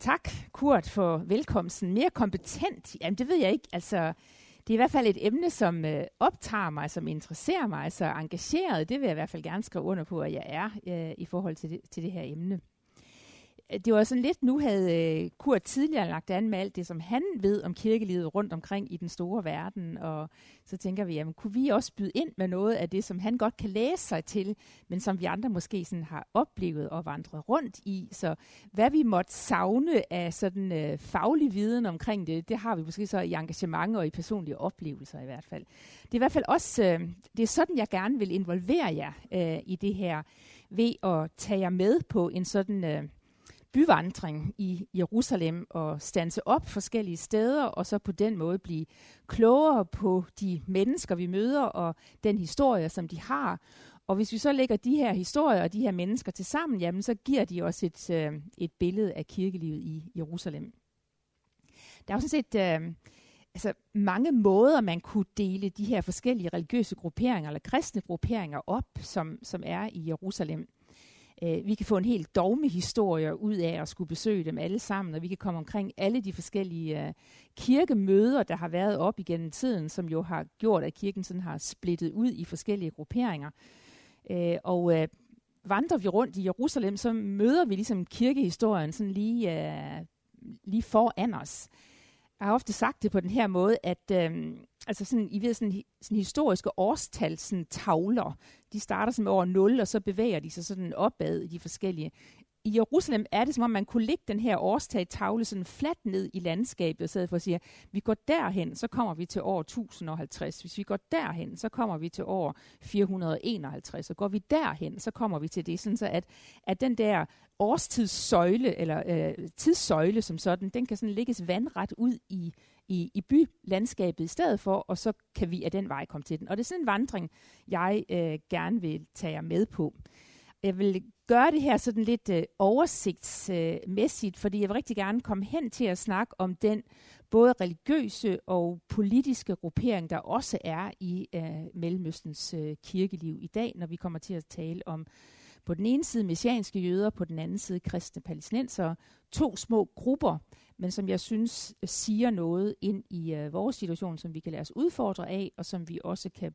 Tak, Kurt, for velkomsten. Mere kompetent? Jamen, det ved jeg ikke. Altså, det er i hvert fald et emne, som øh, optager mig, som interesserer mig, så engageret, det vil jeg i hvert fald gerne skrive under på, at jeg er øh, i forhold til det, til det her emne det var sådan lidt, nu havde øh, Kurt tidligere lagt an med alt det, som han ved om kirkelivet rundt omkring i den store verden, og så tænker vi, jamen kunne vi også byde ind med noget af det, som han godt kan læse sig til, men som vi andre måske sådan har oplevet og vandret rundt i. Så hvad vi måtte savne af sådan øh, faglig viden omkring det, det har vi måske så i engagement og i personlige oplevelser i hvert fald. Det er i hvert fald også, øh, det er sådan, jeg gerne vil involvere jer øh, i det her, ved at tage jer med på en sådan... Øh, byvandring i Jerusalem og stanse op forskellige steder, og så på den måde blive klogere på de mennesker, vi møder, og den historie, som de har. Og hvis vi så lægger de her historier og de her mennesker til sammen, jamen så giver de også et, øh, et billede af kirkelivet i Jerusalem. Der er jo sådan set øh, altså mange måder, man kunne dele de her forskellige religiøse grupperinger eller kristne grupperinger op, som, som er i Jerusalem. Øh, vi kan få en helt dogme historie ud af at skulle besøge dem alle sammen, og vi kan komme omkring alle de forskellige øh, kirkemøder, der har været op igennem tiden, som jo har gjort, at kirken sådan har splittet ud i forskellige grupperinger. Øh, og øh, vandrer vi rundt i Jerusalem, så møder vi ligesom kirkehistorien sådan lige, øh, lige foran os. Jeg har ofte sagt det på den her måde, at øh, altså sådan, I ved, sådan, sådan historiske årstal, sådan tavler, de starter som over 0, og så bevæger de sig sådan opad i de forskellige. I Jerusalem er det, som om man kunne lægge den her årstal tavle sådan fladt ned i landskabet, og sidde for at sige, vi går derhen, så kommer vi til år 1050. Hvis vi går derhen, så kommer vi til år 451. Og går vi derhen, så kommer vi til det, sådan så at, at den der årstidssøjle, eller øh, tidssøjle som sådan, den kan sådan lægges vandret ud i i, i bylandskabet i stedet for, og så kan vi af den vej komme til den. Og det er sådan en vandring, jeg øh, gerne vil tage jer med på. Jeg vil gøre det her sådan lidt øh, oversigtsmæssigt, øh, fordi jeg vil rigtig gerne komme hen til at snakke om den både religiøse og politiske gruppering, der også er i øh, Mellemøstens øh, kirkeliv i dag, når vi kommer til at tale om på den ene side messianske jøder, på den anden side kristne palæstinensere. To små grupper, men som jeg synes øh, siger noget ind i øh, vores situation, som vi kan lade os udfordre af, og som vi også kan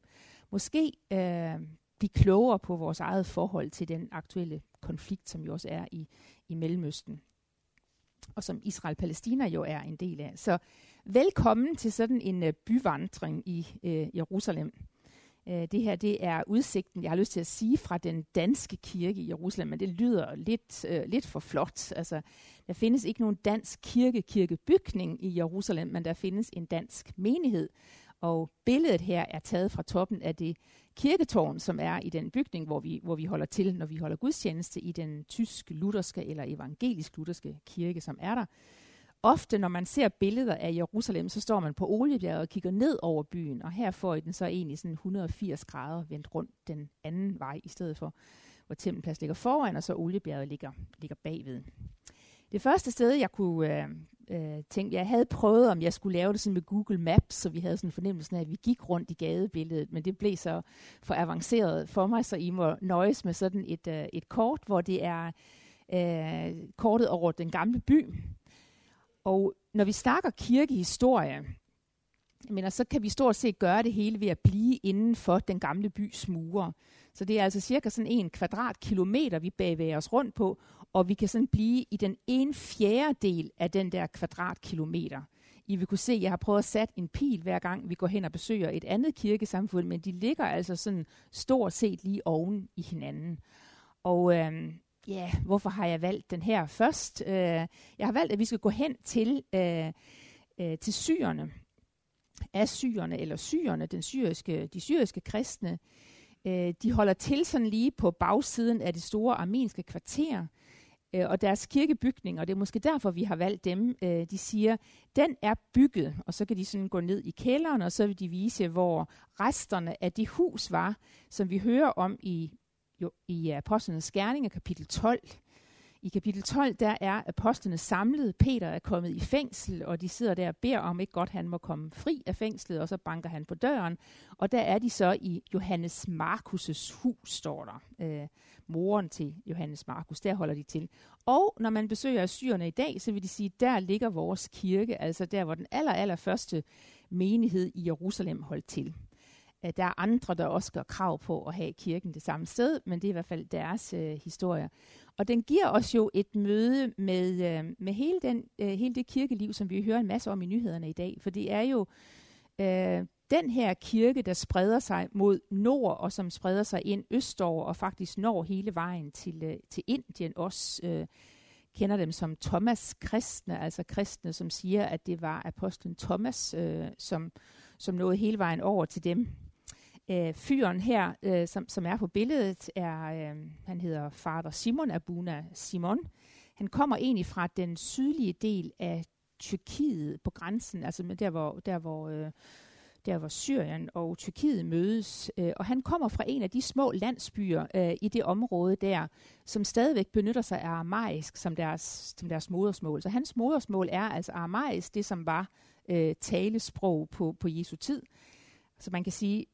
måske øh, blive klogere på vores eget forhold til den aktuelle konflikt, som jo også er i, i Mellemøsten, og som Israel-Palæstina jo er en del af. Så velkommen til sådan en øh, byvandring i øh, Jerusalem. Øh, det her det er udsigten, jeg har lyst til at sige, fra den danske kirke i Jerusalem, men det lyder lidt, øh, lidt for flot. Altså, der findes ikke nogen dansk kirke-kirkebygning i Jerusalem, men der findes en dansk menighed. Og billedet her er taget fra toppen af det kirketårn, som er i den bygning, hvor vi, hvor vi holder til, når vi holder gudstjeneste i den tysk-lutherske eller evangelisk-lutherske kirke, som er der. Ofte, når man ser billeder af Jerusalem, så står man på Oliebjerget og kigger ned over byen, og her får I den så egentlig sådan 180 grader vendt rundt den anden vej, i stedet for, hvor Tempelplads ligger foran, og så Oliebjerget ligger, ligger bagved. Det første sted, jeg kunne øh, øh, ting. jeg havde prøvet, om jeg skulle lave det sådan med Google Maps, så vi havde sådan en fornemmelse af, at vi gik rundt i gadebilledet, men det blev så for avanceret for mig, så I må nøjes med sådan et, øh, et kort, hvor det er øh, kortet over den gamle by. Og når vi snakker kirkehistorie, mener, så kan vi stort set gøre det hele ved at blive inden for den gamle bys mure. Så det er altså cirka sådan en kvadratkilometer, vi bevæger os rundt på, og vi kan sådan blive i den en fjerdedel af den der kvadratkilometer. I vil kunne se, at jeg har prøvet at sætte en pil hver gang, vi går hen og besøger et andet kirkesamfund, men de ligger altså sådan stort set lige oven i hinanden. Og øh, ja, hvorfor har jeg valgt den her først? Øh, jeg har valgt, at vi skal gå hen til, øh, øh, til syrerne, af syrerne, eller syrerne, den syriske, de syriske kristne. Øh, de holder til sådan lige på bagsiden af det store armenske kvarter, øh, og deres kirkebygning, og det er måske derfor, vi har valgt dem, øh, de siger, den er bygget, og så kan de sådan gå ned i kælderen, og så vil de vise, hvor resterne af det hus var, som vi hører om i, jo, i Apostlenes Gerninger, kapitel 12. I kapitel 12, der er apostlene samlet. Peter er kommet i fængsel, og de sidder der og beder om ikke godt, han må komme fri af fængslet, og så banker han på døren. Og der er de så i Johannes Markus' hus, står der. Øh, moren til Johannes Markus, der holder de til. Og når man besøger syrerne i dag, så vil de sige, der ligger vores kirke, altså der, hvor den aller, aller første menighed i Jerusalem holdt til at der er andre, der også gør krav på at have kirken det samme sted, men det er i hvert fald deres øh, historie. Og den giver os jo et møde med, øh, med hele, den, øh, hele det kirkeliv, som vi hører en masse om i nyhederne i dag. For det er jo øh, den her kirke, der spreder sig mod nord, og som spreder sig ind østover, og faktisk når hele vejen til, øh, til Indien også. Øh, kender dem som Thomas kristne, altså kristne, som siger, at det var apostlen Thomas, øh, som, som nåede hele vejen over til dem. Øh, fyren her, øh, som, som er på billedet, er, øh, han hedder Fader Simon Abuna Simon. Han kommer egentlig fra den sydlige del af Tyrkiet på grænsen, altså der hvor, der hvor, øh, der hvor Syrien og Tyrkiet mødes. Øh, og han kommer fra en af de små landsbyer øh, i det område der, som stadigvæk benytter sig af aramaisk som deres, som deres modersmål. Så hans modersmål er altså aramaisk, det som var øh, talesprog på, på Jesu tid. Så man kan sige,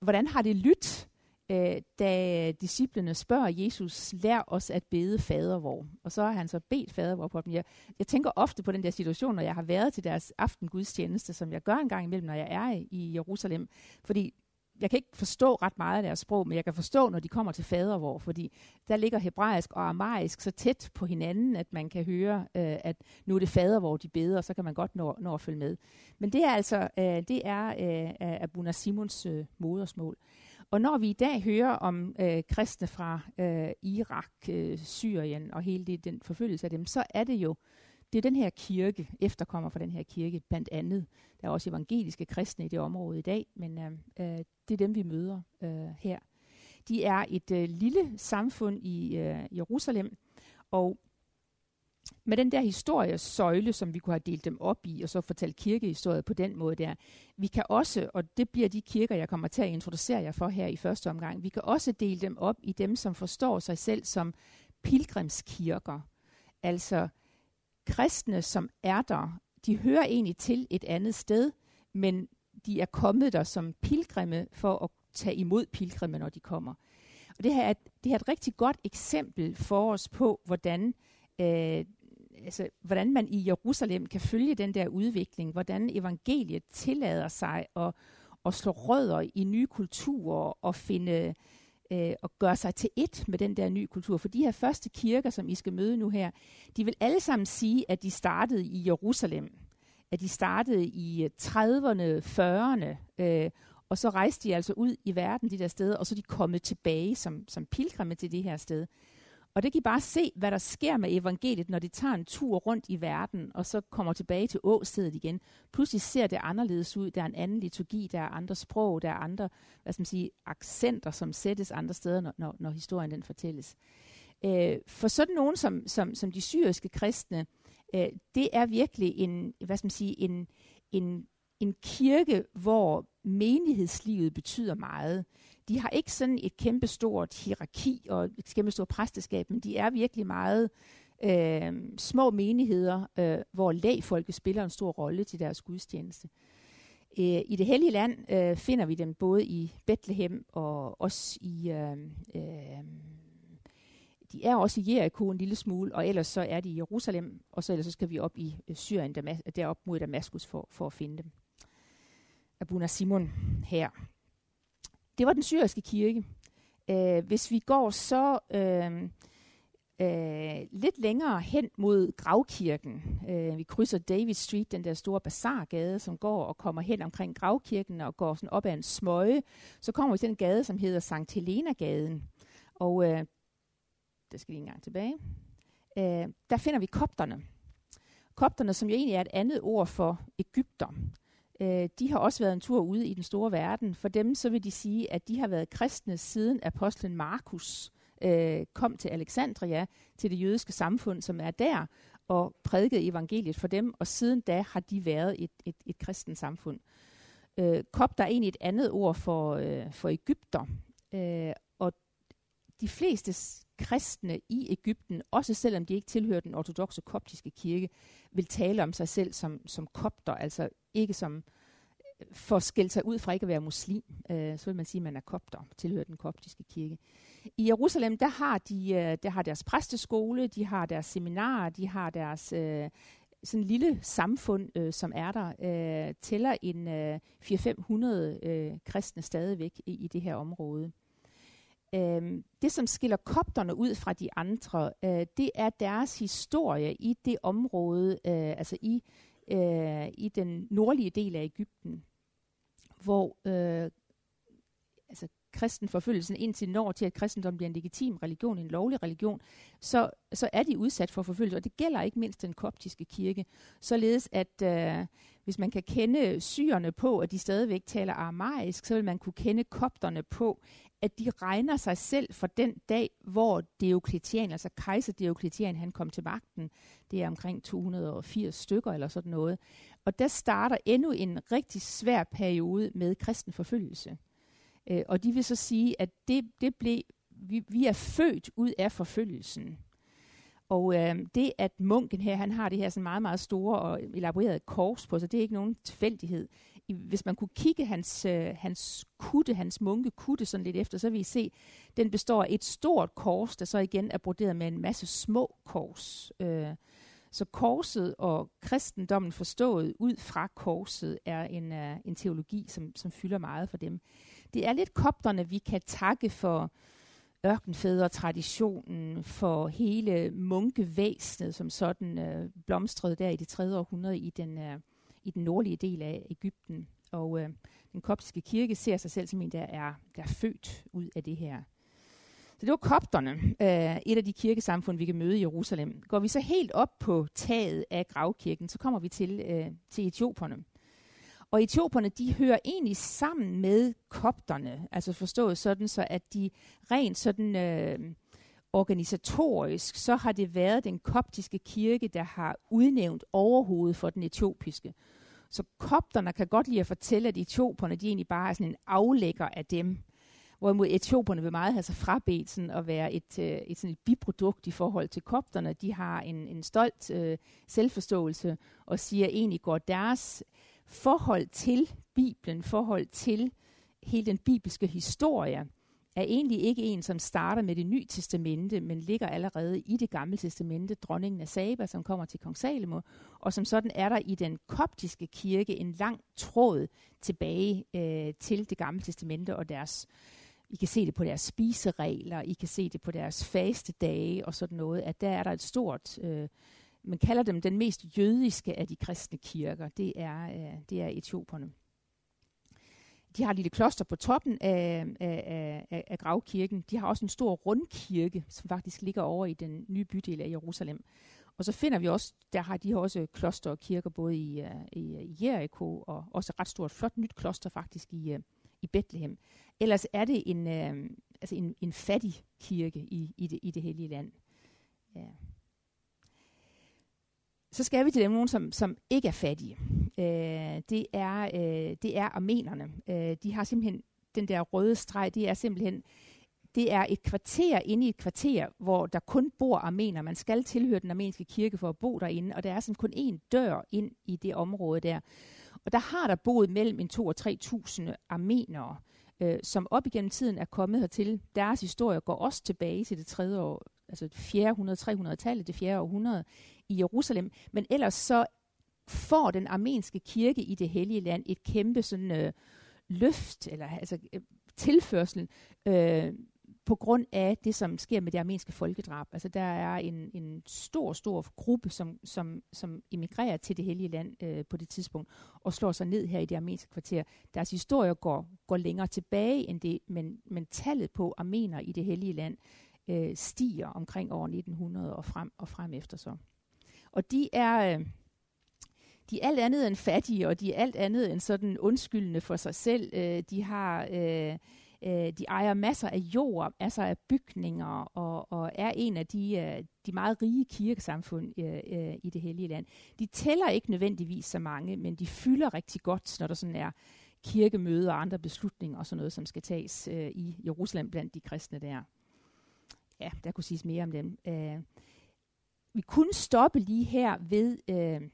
hvordan har det lyttet, øh, da disciplene spørger Jesus, lær os at bede fadervor. Og så har han så bedt fadervor på dem. Jeg, jeg tænker ofte på den der situation, når jeg har været til deres aftengudstjeneste, som jeg gør en gang imellem, når jeg er i Jerusalem. Fordi jeg kan ikke forstå ret meget af deres sprog, men jeg kan forstå, når de kommer til fadervor, fordi der ligger hebraisk og aramaisk så tæt på hinanden, at man kan høre, øh, at nu er det fadervor, de beder, og så kan man godt nå, nå at følge med. Men det er altså øh, det er øh, Abuna Simons øh, modersmål. Og når vi i dag hører om øh, kristne fra øh, Irak, øh, Syrien og hele det, den forfølgelse af dem, så er det jo det er den her kirke, efterkommer fra den her kirke, blandt andet. Der er også evangeliske kristne i det område i dag, men øh, øh, det er dem, vi møder øh, her. De er et øh, lille samfund i øh, Jerusalem, og med den der historiesøjle, som vi kunne have delt dem op i, og så fortælle kirkehistorie på den måde der. Vi kan også, og det bliver de kirker, jeg kommer til at introducere jer for her i første omgang, vi kan også dele dem op i dem, som forstår sig selv som pilgrimskirker. Altså kristne, som er der, de hører egentlig til et andet sted, men de er kommet der som pilgrimme for at tage imod pilgrimme, når de kommer. Og det her er, det her er et rigtig godt eksempel for os på, hvordan, øh, altså, hvordan man i Jerusalem kan følge den der udvikling, hvordan evangeliet tillader sig at, at slå rødder i nye kulturer og finde øh, og gøre sig til ét med den der nye kultur. For de her første kirker, som I skal møde nu her, de vil alle sammen sige, at de startede i Jerusalem. At de startede i 30'erne, 40'erne, øh, og så rejste de altså ud i verden, de der steder, og så er de kommet tilbage som, som pilgrimme til det her sted. Og det kan I bare se, hvad der sker med evangeliet, når de tager en tur rundt i verden, og så kommer tilbage til åstedet igen. Pludselig ser det anderledes ud. Der er en anden liturgi, der er andre sprog, der er andre hvad skal man sige, accenter, som sættes andre steder, når, når, når historien den fortælles. Øh, for sådan nogen som, som, som de syriske kristne, øh, det er virkelig en, hvad skal man sige, en, en, en kirke, hvor menighedslivet betyder meget de har ikke sådan et kæmpestort hierarki og et kæmpestort præsteskab, men de er virkelig meget øh, små menigheder, øh, hvor lægfolket spiller en stor rolle til deres gudstjeneste. Øh, I det hellige land øh, finder vi dem både i Bethlehem og også i... Øh, øh, de er også i Jericho en lille smule, og ellers så er de i Jerusalem, og så ellers så skal vi op i øh, Syrien, Damas- derop mod Damaskus for, for at finde dem. Abuna Simon her. Det var den syriske kirke. Øh, hvis vi går så øh, øh, lidt længere hen mod gravkirken, øh, vi krydser David Street, den der store bazargade, som går og kommer hen omkring gravkirken og går sådan op ad en smøge, så kommer vi til den gade, som hedder Sankt Helena-gaden. Og øh, der skal vi en gang tilbage. Øh, der finder vi kopterne. Kopterne, som jo egentlig er et andet ord for Ægypter øh, de har også været en tur ude i den store verden. For dem så vil de sige, at de har været kristne siden apostlen Markus øh, kom til Alexandria, til det jødiske samfund, som er der, og prædikede evangeliet for dem, og siden da har de været et, et, et kristent samfund. Øh, Kop, der er egentlig et andet ord for, øh, for Ægypter, øh, og de fleste kristne i Ægypten, også selvom de ikke tilhører den ortodoxe koptiske kirke, vil tale om sig selv som, som kopter, altså ikke som for at skælde sig ud fra ikke at være muslim, øh, så vil man sige, at man er kopter, tilhører den koptiske kirke. I Jerusalem, der har de øh, der har deres præsteskole, de har deres seminarer, de har deres øh, sådan en lille samfund, øh, som er der, øh, tæller en øh, 400-500 øh, kristne stadigvæk i, i det her område. Øh, det, som skiller kopterne ud fra de andre, øh, det er deres historie i det område, øh, altså i, øh, i den nordlige del af Ægypten, hvor øh, altså kristenforfølgelsen indtil når til, at kristendom bliver en legitim religion, en lovlig religion, så, så er de udsat for forfølgelse. Og det gælder ikke mindst den koptiske kirke. Således at øh, hvis man kan kende syrerne på, at de stadigvæk taler aramaisk, så vil man kunne kende kopterne på, at de regner sig selv for den dag, hvor Diocletian, altså kejser Diocletian, han kom til magten. Det er omkring 280 stykker eller sådan noget. Og der starter endnu en rigtig svær periode med kristen forfølgelse. Øh, og de vil så sige, at det, det blev, vi, vi er født ud af forfølgelsen. Og øh, det, at munken her, han har det her sådan meget, meget store og elaborerede kors på sig, det er ikke nogen tilfældighed. I, hvis man kunne kigge hans, øh, hans kutte, hans munke kutte sådan lidt efter, så vil I se, den består af et stort kors, der så igen er broderet med en masse små kors. Øh, så korset og kristendommen forstået ud fra korset er en, øh, en teologi, som, som fylder meget for dem. Det er lidt kopterne, vi kan takke for ørkenfædre-traditionen, for hele munkevæsenet, som sådan øh, blomstrede der i det 3. århundrede i den, øh, i den nordlige del af Ægypten. Og øh, den koptiske kirke ser sig selv som en, der er, der er født ud af det her. Så det var kopterne, øh, et af de kirkesamfund, vi kan møde i Jerusalem. Går vi så helt op på taget af gravkirken, så kommer vi til, øh, til etioperne. Og etioperne, de hører egentlig sammen med kopterne, altså forstået sådan, så at de rent sådan øh, organisatorisk, så har det været den koptiske kirke, der har udnævnt overhovedet for den etiopiske. Så kopterne kan godt lide at fortælle, at etioperne, de egentlig bare er sådan en aflægger af dem. Hvorimod etioperne vil meget have sig frabedt sådan at være et, øh, et, sådan et biprodukt i forhold til kopterne. De har en, en stolt øh, selvforståelse og siger egentlig går deres forhold til Bibelen, forhold til hele den bibelske historie, er egentlig ikke en, som starter med det nye testamente, men ligger allerede i det gamle testamente, dronningen af Saba, som kommer til kong Salomo, og som sådan er der i den koptiske kirke en lang tråd tilbage øh, til det gamle testamente og deres i kan se det på deres spiseregler, I kan se det på deres faste dage og sådan noget, at der er der et stort, øh, man kalder dem den mest jødiske af de kristne kirker, det er, øh, det er etioperne. De har et lille kloster på toppen af, af, af, af gravkirken. De har også en stor rundkirke, som faktisk ligger over i den nye bydel af Jerusalem. Og så finder vi også, der har de også kloster og kirker både i, uh, i Jericho og også et ret stort, flot nyt kloster faktisk i, uh, i Bethlehem. Ellers er det en, uh, altså en, en fattig kirke i, i, det, i det hellige land. Ja. Så skal vi til dem, nogen, som, som ikke er fattige. Øh, det, er, øh, det er armenerne. Øh, de har simpelthen den der røde streg, det er simpelthen det er et kvarter inde i et kvarter, hvor der kun bor armener. Man skal tilhøre den armenske kirke for at bo derinde, og der er sådan kun én dør ind i det område der. Og der har der boet mellem en 2 og 3.000 armenere, øh, som op igennem tiden er kommet hertil. Deres historie går også tilbage til det tredje år, altså 400-300-tallet, det fjerde århundrede i Jerusalem. Men ellers så får den armenske kirke i det hellige land et kæmpe sådan øh, løft, eller altså øh, tilførsel øh, på grund af det, som sker med det armenske folkedrab. Altså der er en, en stor, stor gruppe, som, som, som emigrerer til det hellige land øh, på det tidspunkt, og slår sig ned her i det armenske kvarter. Deres historie går, går længere tilbage end det, men, men tallet på armener i det hellige land øh, stiger omkring år 1900 og frem, og frem efter så. Og de er... Øh, de er alt andet end fattige, og de er alt andet end sådan undskyldende for sig selv. Øh, de har øh, Øh, de ejer masser af jord, masser af bygninger, og, og er en af de, øh, de meget rige kirkesamfund øh, øh, i det hellige land. De tæller ikke nødvendigvis så mange, men de fylder rigtig godt, når der sådan er kirkemøder og andre beslutninger og sådan noget, som skal tages øh, i Jerusalem blandt de kristne der ja, der kunne siges mere om dem. Øh, vi kunne stoppe lige her ved, øh,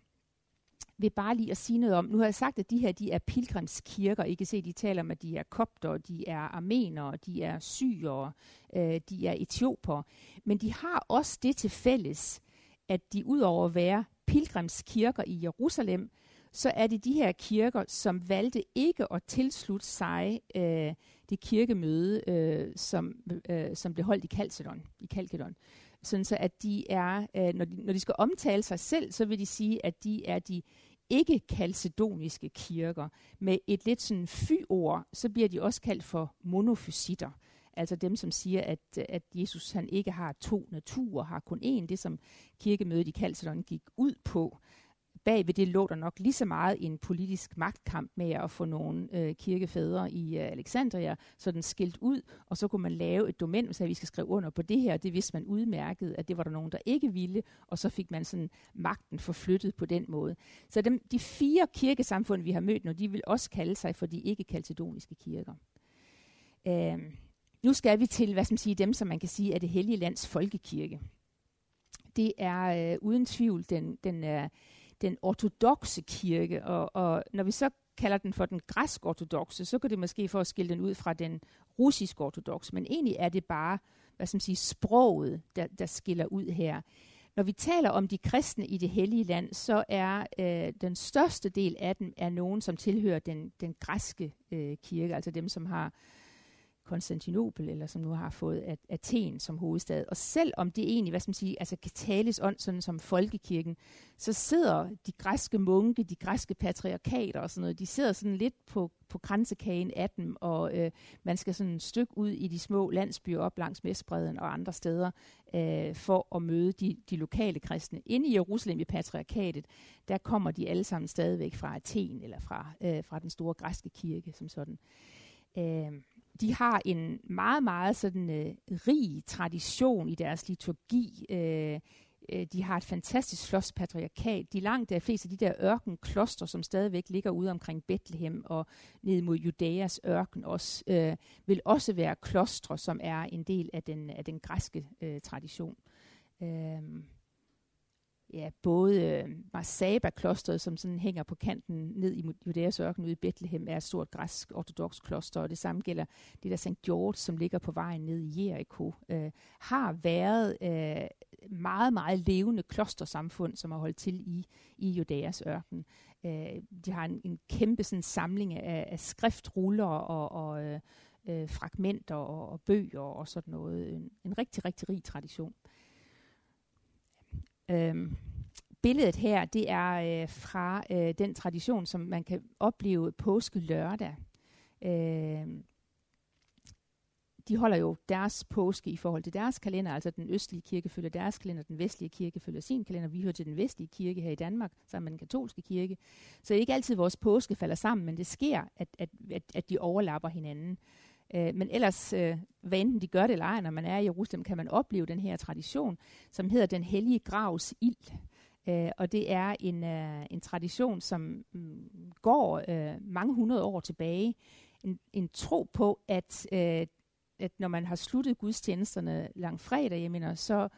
ved bare lige at sige noget om, nu har jeg sagt, at de her de er pilgrimskirker. I kan se, de taler om, at de er kopter, de er armenere, de er syre, øh, de er etioper. Men de har også det til fælles, at de udover at være pilgrimskirker i Jerusalem, så er det de her kirker, som valgte ikke at tilslutte sig øh, det kirkemøde, øh, som, øh, som blev holdt i Kalkedon. I Kalkedon. Sådan så at de er, øh, når, de, når de skal omtale sig selv, så vil de sige, at de er de ikke-kalcedoniske kirker. Med et lidt sådan fy-ord, så bliver de også kaldt for monofysitter. Altså dem, som siger, at, at Jesus han ikke har to naturer, har kun én. Det, som kirkemødet i Kalcedon gik ud på bag ved det lå der nok lige så meget en politisk magtkamp med at få nogle øh, kirkefædre i øh, Alexandria sådan skilt ud, og så kunne man lave et domæn, og sagde, at vi skal skrive under på det her. Det vidste man udmærket, at det var der nogen, der ikke ville, og så fik man sådan magten forflyttet på den måde. Så dem, de fire kirkesamfund, vi har mødt nu, de vil også kalde sig for de ikke-kalcedoniske kirker. Øh, nu skal vi til, hvad skal man sige, dem, som man kan sige er det hellige lands folkekirke. Det er øh, uden tvivl den, den øh, den ortodoxe kirke, og, og når vi så kalder den for den græsk-ortodoxe, så kan det måske for at skille den ud fra den russisk-ortodoxe, men egentlig er det bare, hvad skal man sige, sproget, der, der skiller ud her. Når vi taler om de kristne i det hellige land, så er øh, den største del af dem er nogen, som tilhører den, den græske øh, kirke, altså dem, som har Konstantinopel, eller som nu har fået Athen som hovedstad. Og selvom det egentlig, hvad skal man sige, altså kan tales ånd, sådan som folkekirken, så sidder de græske munke, de græske patriarkater og sådan noget, de sidder sådan lidt på, på grænsekagen af dem, og øh, man skal sådan et stykke ud i de små landsbyer op langs Mestbreden og andre steder, øh, for at møde de, de lokale kristne. Inde i Jerusalem i patriarkatet, der kommer de alle sammen stadigvæk fra Athen, eller fra, øh, fra den store græske kirke som sådan. Øh, de har en meget, meget sådan øh, rig tradition i deres liturgi. Øh, øh, de har et fantastisk flot patriarkat. De langt der fleste af de der ørkenkloster, som stadigvæk ligger ude omkring Bethlehem og ned mod Judæas ørken også, øh, vil også være klostre, som er en del af den, af den græske øh, tradition. Øh, ja, både øh, Marsaba-klosteret, som sådan hænger på kanten ned i Judæas ørken ude i Bethlehem, er et stort græsk ortodox kloster, og det samme gælder det der St. George, som ligger på vejen ned i Jericho, øh, har været øh, meget, meget levende klostersamfund, som har holdt til i, i Judæas ørken. Øh, de har en, en kæmpe sådan, samling af, af skriftruller og, og øh, øh, fragmenter og, og bøger og sådan noget. En, en rigtig, rigtig rig tradition. Øhm, billedet her, det er øh, fra øh, den tradition, som man kan opleve påske lørdag. Øh, de holder jo deres påske i forhold til deres kalender, altså den østlige kirke følger deres kalender, den vestlige kirke følger sin kalender. Vi hører til den vestlige kirke her i Danmark, sammen med den katolske kirke. Så det er ikke altid, vores påske falder sammen, men det sker, at, at, at, at de overlapper hinanden. Øh, men ellers, øh, hvad enten de gør det eller ej, når man er i Jerusalem, kan man opleve den her tradition, som hedder den hellige gravs ild. Øh, og det er en, øh, en tradition, som mm, går øh, mange hundrede år tilbage. En, en tro på, at, øh, at når man har sluttet gudstjenesterne lang fredag, jeg mener, så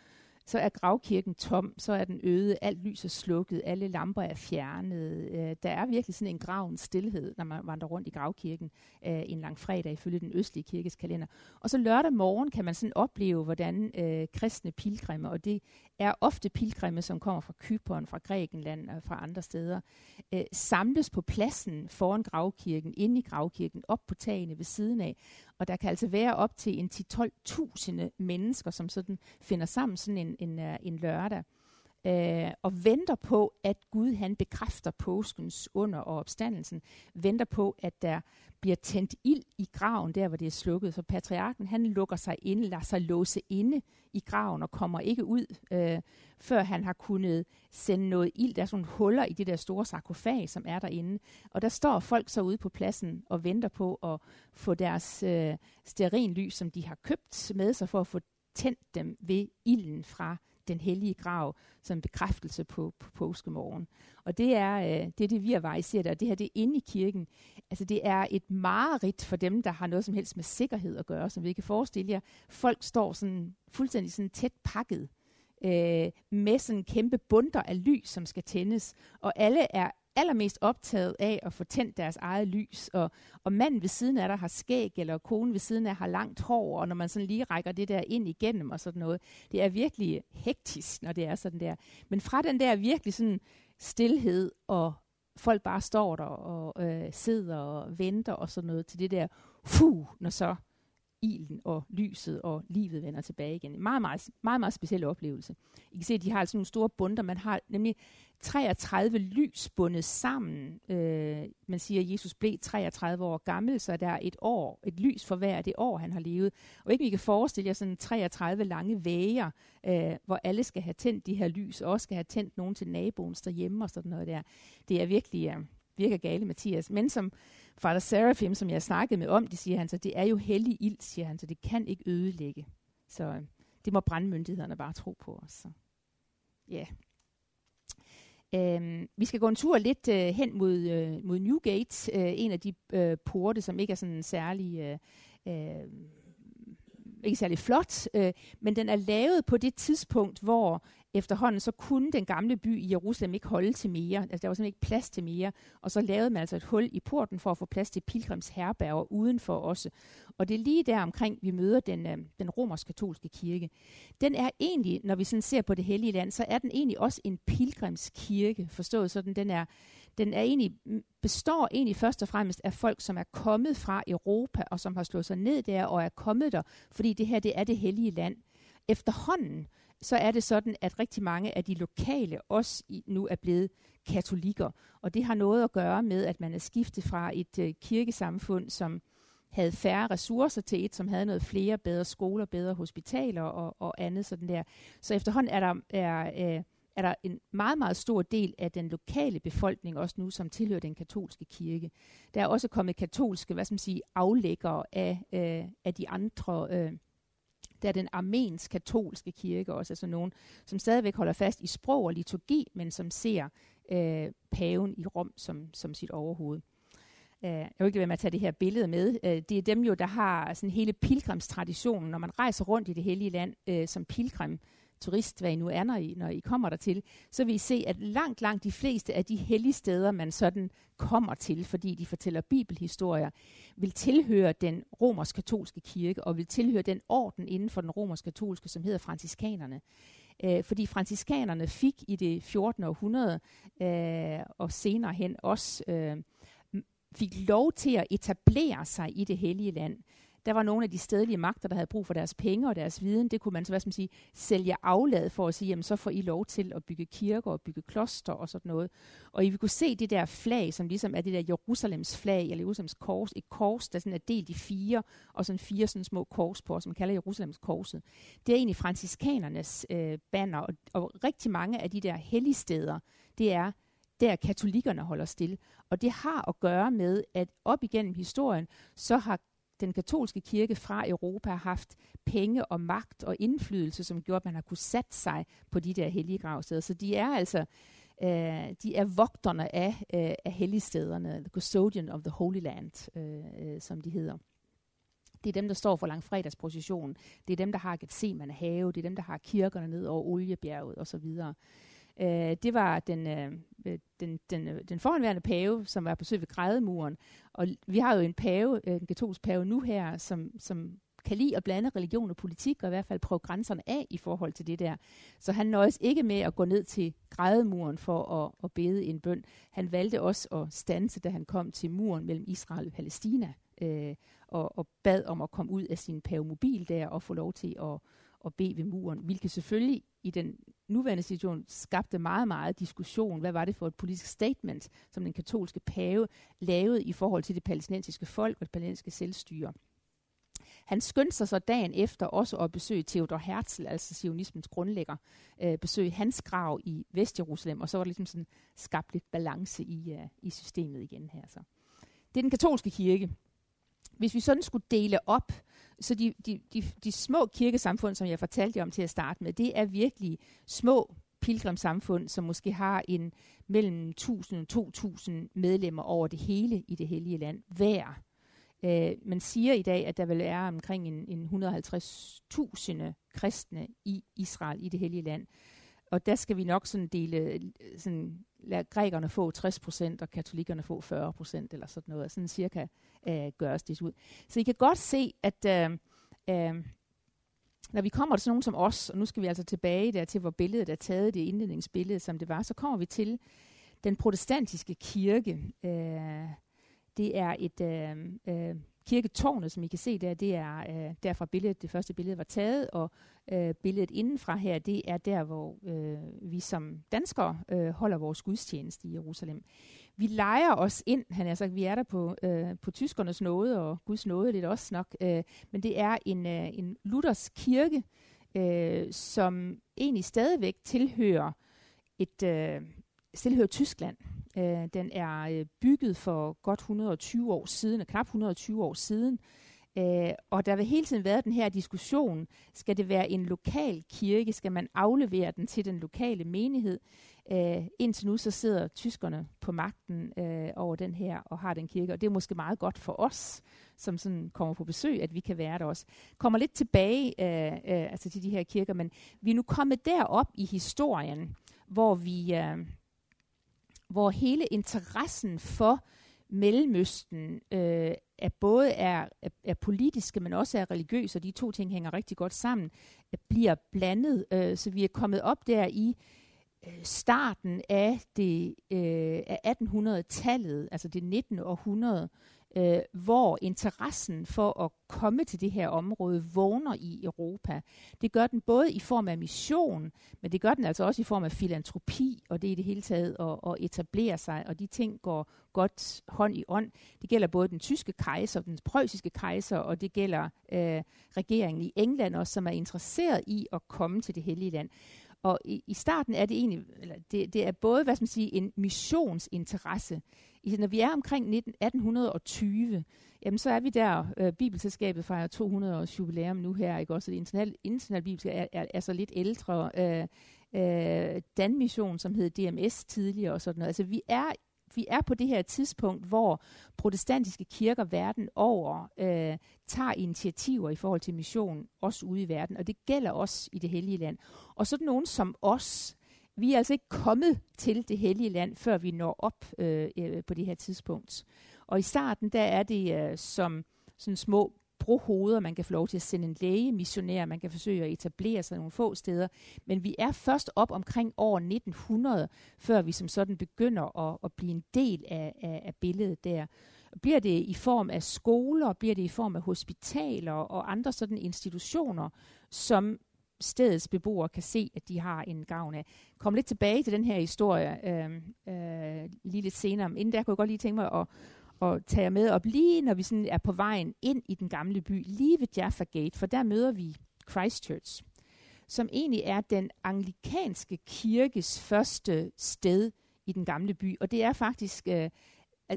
så er gravkirken tom, så er den øde, alt lys er slukket, alle lamper er fjernet. Øh, der er virkelig sådan en gravens stillhed, når man vandrer rundt i gravkirken øh, en lang fredag ifølge den østlige kirkes kalender. Og så lørdag morgen kan man sådan opleve, hvordan øh, kristne pilgrimme, og det er ofte pilgrimme, som kommer fra Kypern, fra Grækenland og fra andre steder, øh, samles på pladsen foran gravkirken, inde i gravkirken, op på tagene ved siden af. Og der kan altså være op til en 10-12.000 mennesker, som sådan finder sammen sådan en, en, en, en lørdag øh, og venter på, at Gud han bekræfter påskens under og opstandelsen, venter på, at der bliver tændt ild i graven, der hvor det er slukket. Så patriarken han lukker sig inde, lader sig låse inde i graven og kommer ikke ud, øh, før han har kunnet sende noget ild. Der er sådan huller i det der store sarkofag, som er derinde. Og der står folk så ude på pladsen og venter på at få deres øh, sterinlys, som de har købt med sig for at få tændt dem ved ilden fra den hellige grav som bekræftelse på, på påskemorgen. Og det er øh, det, er det vi har ser der. Det her det er inde i kirken. Altså det er et mareridt for dem, der har noget som helst med sikkerhed at gøre, som vi kan forestille jer. Folk står sådan fuldstændig sådan tæt pakket øh, med sådan kæmpe bunter af lys, som skal tændes. Og alle er allermest optaget af at få tændt deres eget lys, og, og manden ved siden af der har skæg, eller konen ved siden af har langt hår, og når man sådan lige rækker det der ind igennem og sådan noget, det er virkelig hektisk, når det er sådan der. Men fra den der virkelig sådan stillhed, og folk bare står der og øh, sidder og venter og sådan noget, til det der, fuh, når så ilden og lyset og livet vender tilbage igen. En meget, meget, meget, meget speciel oplevelse. I kan se, at de har altså nogle store bunter. Man har nemlig 33 lys bundet sammen. Øh, man siger, at Jesus blev 33 år gammel, så der er et år, et lys for hver af det år, han har levet. Og ikke vi kan forestille jer sådan 33 lange væger, øh, hvor alle skal have tændt de her lys, og også skal have tændt nogen til naboen derhjemme og sådan noget der. Det er virkelig, øh, virker gale, Mathias. Men som Father Seraphim, som jeg snakkede med om, det siger han så, det er jo hellig ild, siger han, så det kan ikke ødelægge. Så øh, det må brandmyndighederne bare tro på os. Ja. Yeah. Øhm, vi skal gå en tur lidt øh, hen mod, øh, mod Newgate, øh, en af de øh, porte, som ikke er sådan særlig... Øh, øh, ikke særlig flot, øh, men den er lavet på det tidspunkt, hvor efterhånden så kunne den gamle by i Jerusalem ikke holde til mere. Altså der var simpelthen ikke plads til mere. Og så lavede man altså et hul i porten for at få plads til pilgrims herberger udenfor også. Og det er lige der omkring, vi møder den, øh, den romersk-katolske kirke. Den er egentlig, når vi sådan ser på det hellige land, så er den egentlig også en pilgrimskirke, forstået sådan. Den er, den er egentlig, består egentlig først og fremmest af folk, som er kommet fra Europa, og som har slået sig ned der, og er kommet der, fordi det her, det er det hellige land. Efterhånden, så er det sådan, at rigtig mange af de lokale også nu er blevet katolikker. Og det har noget at gøre med, at man er skiftet fra et øh, kirkesamfund, som havde færre ressourcer til et, som havde noget flere bedre skoler, bedre hospitaler og, og andet sådan der. Så efterhånden er der, er, øh, er der en meget, meget stor del af den lokale befolkning også nu, som tilhører den katolske kirke. Der er også kommet katolske, hvad skal man sige, aflæggere af, øh, af de andre øh, der er den armensk-katolske kirke også, altså nogen, som stadigvæk holder fast i sprog og liturgi, men som ser øh, paven i Rom som, som sit overhoved. Uh, jeg vil ikke være med at tage det her billede med. Øh, det er dem jo, der har sådan hele pilgrimstraditionen, når man rejser rundt i det hellige land øh, som pilgrim, turist, hvad I nu er, når I, når I kommer dertil, så vil I se, at langt, langt de fleste af de hellige steder, man sådan kommer til, fordi de fortæller bibelhistorier, vil tilhøre den romersk-katolske kirke, og vil tilhøre den orden inden for den romersk-katolske, som hedder franciskanerne. Øh, fordi franciskanerne fik i det 14. århundrede, øh, og senere hen også, øh, fik lov til at etablere sig i det hellige land der var nogle af de stedlige magter, der havde brug for deres penge og deres viden. Det kunne man så hvad skal man sige, sælge aflad for at sige, jamen så får I lov til at bygge kirker og bygge kloster og sådan noget. Og I vil kunne se det der flag, som ligesom er det der Jerusalems flag, eller Jerusalems kors, et kors, der sådan er delt i fire, og sådan fire sådan små kors på, som man kalder Jerusalems korset. Det er egentlig franciskanernes øh, banner, og, og rigtig mange af de der helligsteder, det er der katolikkerne holder stille. Og det har at gøre med, at op igennem historien, så har den katolske kirke fra Europa har haft penge og magt og indflydelse, som gjorde, at man har kunne sætte sig på de der hellige gravsteder. Så de er altså øh, de er vogterne af, øh, af helligstederne, the custodian of the Holy Land, øh, øh, som de hedder. Det er dem, der står for langfredagspositionen. Det er dem, der har Gethsemane have. Det er dem, der har kirkerne ned over Oliebjerget osv. Øh, det var den, øh, den, den, øh, den foranværende pave, som var på besøg ved Grædemuren. Og vi har jo en pave, øh, en katolsk pave nu her, som, som kan lide at blande religion og politik, og i hvert fald prøve grænserne af i forhold til det der. Så han nøjes ikke med at gå ned til grædemuren for at, at bede en bøn. Han valgte også at stanse, da han kom til muren mellem Israel og Palæstina, øh, og, og bad om at komme ud af sin pavemobil der og få lov til at, at bede ved muren, hvilket selvfølgelig i den nuværende situation skabte meget, meget diskussion. Hvad var det for et politisk statement, som den katolske pave lavede i forhold til det palæstinensiske folk og det palæstinensiske selvstyre? Han skyndte sig så dagen efter også at besøge Theodor Herzl, altså sionismens grundlægger, øh, besøge hans grav i Vestjerusalem, og så var der ligesom sådan skabt lidt balance i, uh, i systemet igen her. Så. Det er den katolske kirke hvis vi sådan skulle dele op, så de, de, de, de små kirkesamfund, som jeg fortalte om til at starte med, det er virkelig små pilgrimsamfund, som måske har en mellem 1000 og 2000 medlemmer over det hele i det hellige land hver. Øh, man siger i dag, at der vil være omkring en, en 150.000 kristne i Israel i det hellige land. Og der skal vi nok sådan dele, sådan, lade grækerne få 60 procent, og katolikkerne få 40 procent, eller sådan noget. Sådan cirka øh, gøres det ud. Så I kan godt se, at øh, øh, når vi kommer til sådan nogen som os, og nu skal vi altså tilbage der til, hvor billedet er taget, det indledningsbillede, som det var, så kommer vi til den protestantiske kirke. Øh, det er et øh, øh, kirketårnet, som I kan se der, det er øh, derfra billedet, det første billede var taget, og øh, billedet indenfra her, det er der, hvor øh, vi som danskere øh, holder vores gudstjeneste i Jerusalem. Vi leger os ind, han har sagt, vi er der på, øh, på tyskernes nåde, og Guds nåde lidt også nok, øh, men det er en, øh, en Luthers kirke, øh, som egentlig stadigvæk tilhører et øh, tilhører Tyskland. Øh, den er øh, bygget for godt 120 år siden, knap 120 år siden, Øh, og der vil hele tiden være den her diskussion, skal det være en lokal kirke, skal man aflevere den til den lokale menighed? Øh, indtil nu så sidder tyskerne på magten øh, over den her og har den kirke, og det er måske meget godt for os, som sådan kommer på besøg, at vi kan være der også. Kommer lidt tilbage øh, øh, altså til de her kirker, men vi er nu kommet derop i historien, hvor vi... Øh, hvor hele interessen for Mellemøsten øh, er både er, er, er politiske, men også er religiøse, og de to ting hænger rigtig godt sammen, øh, bliver blandet. Øh, så vi er kommet op der i øh, starten af det øh, af 1800-tallet, altså det 19. århundrede, øh, hvor interessen for at komme til det her område vågner i Europa. Det gør den både i form af mission, men det gør den altså også i form af filantropi, og det er i det hele taget at, at etablere sig, og de ting går godt hånd i ånd. Det gælder både den tyske kejser, den preussiske kejser, og det gælder øh, regeringen i England også, som er interesseret i at komme til det hellige land. Og i, i starten er det egentlig, eller det, det er både, hvad skal man sige, en missionsinteresse. I, når vi er omkring 19, 1820, jamen så er vi der, øh, Bibelselskabet fejrer 200 års jubilæum nu her, ikke også? Det internationale, internationale bibelselskab er, er, er så lidt ældre. Øh, øh, Danmission, som hed DMS tidligere og sådan noget. Altså vi er vi er på det her tidspunkt, hvor protestantiske kirker verden over øh, tager initiativer i forhold til mission, også ude i verden, og det gælder også i det hellige land. Og sådan nogen som os, vi er altså ikke kommet til det hellige land, før vi når op øh, øh, på det her tidspunkt. Og i starten, der er det øh, som sådan små brohoveder, man kan få lov til at sende en læge, missionær, man kan forsøge at etablere sig nogle få steder. Men vi er først op omkring år 1900, før vi som sådan begynder at, at blive en del af, af, af billedet der. Bliver det i form af skoler, bliver det i form af hospitaler og andre sådan institutioner, som stedets beboere kan se, at de har en gavn af. Kom lidt tilbage til den her historie øh, øh, lige lidt senere. Inden der kunne jeg godt lige tænke mig at, at tage jer med op, lige når vi sådan er på vejen ind i den gamle by, lige ved Jaffa Gate, for der møder vi Christchurch, som egentlig er den anglikanske kirkes første sted i den gamle by. Og det er faktisk øh,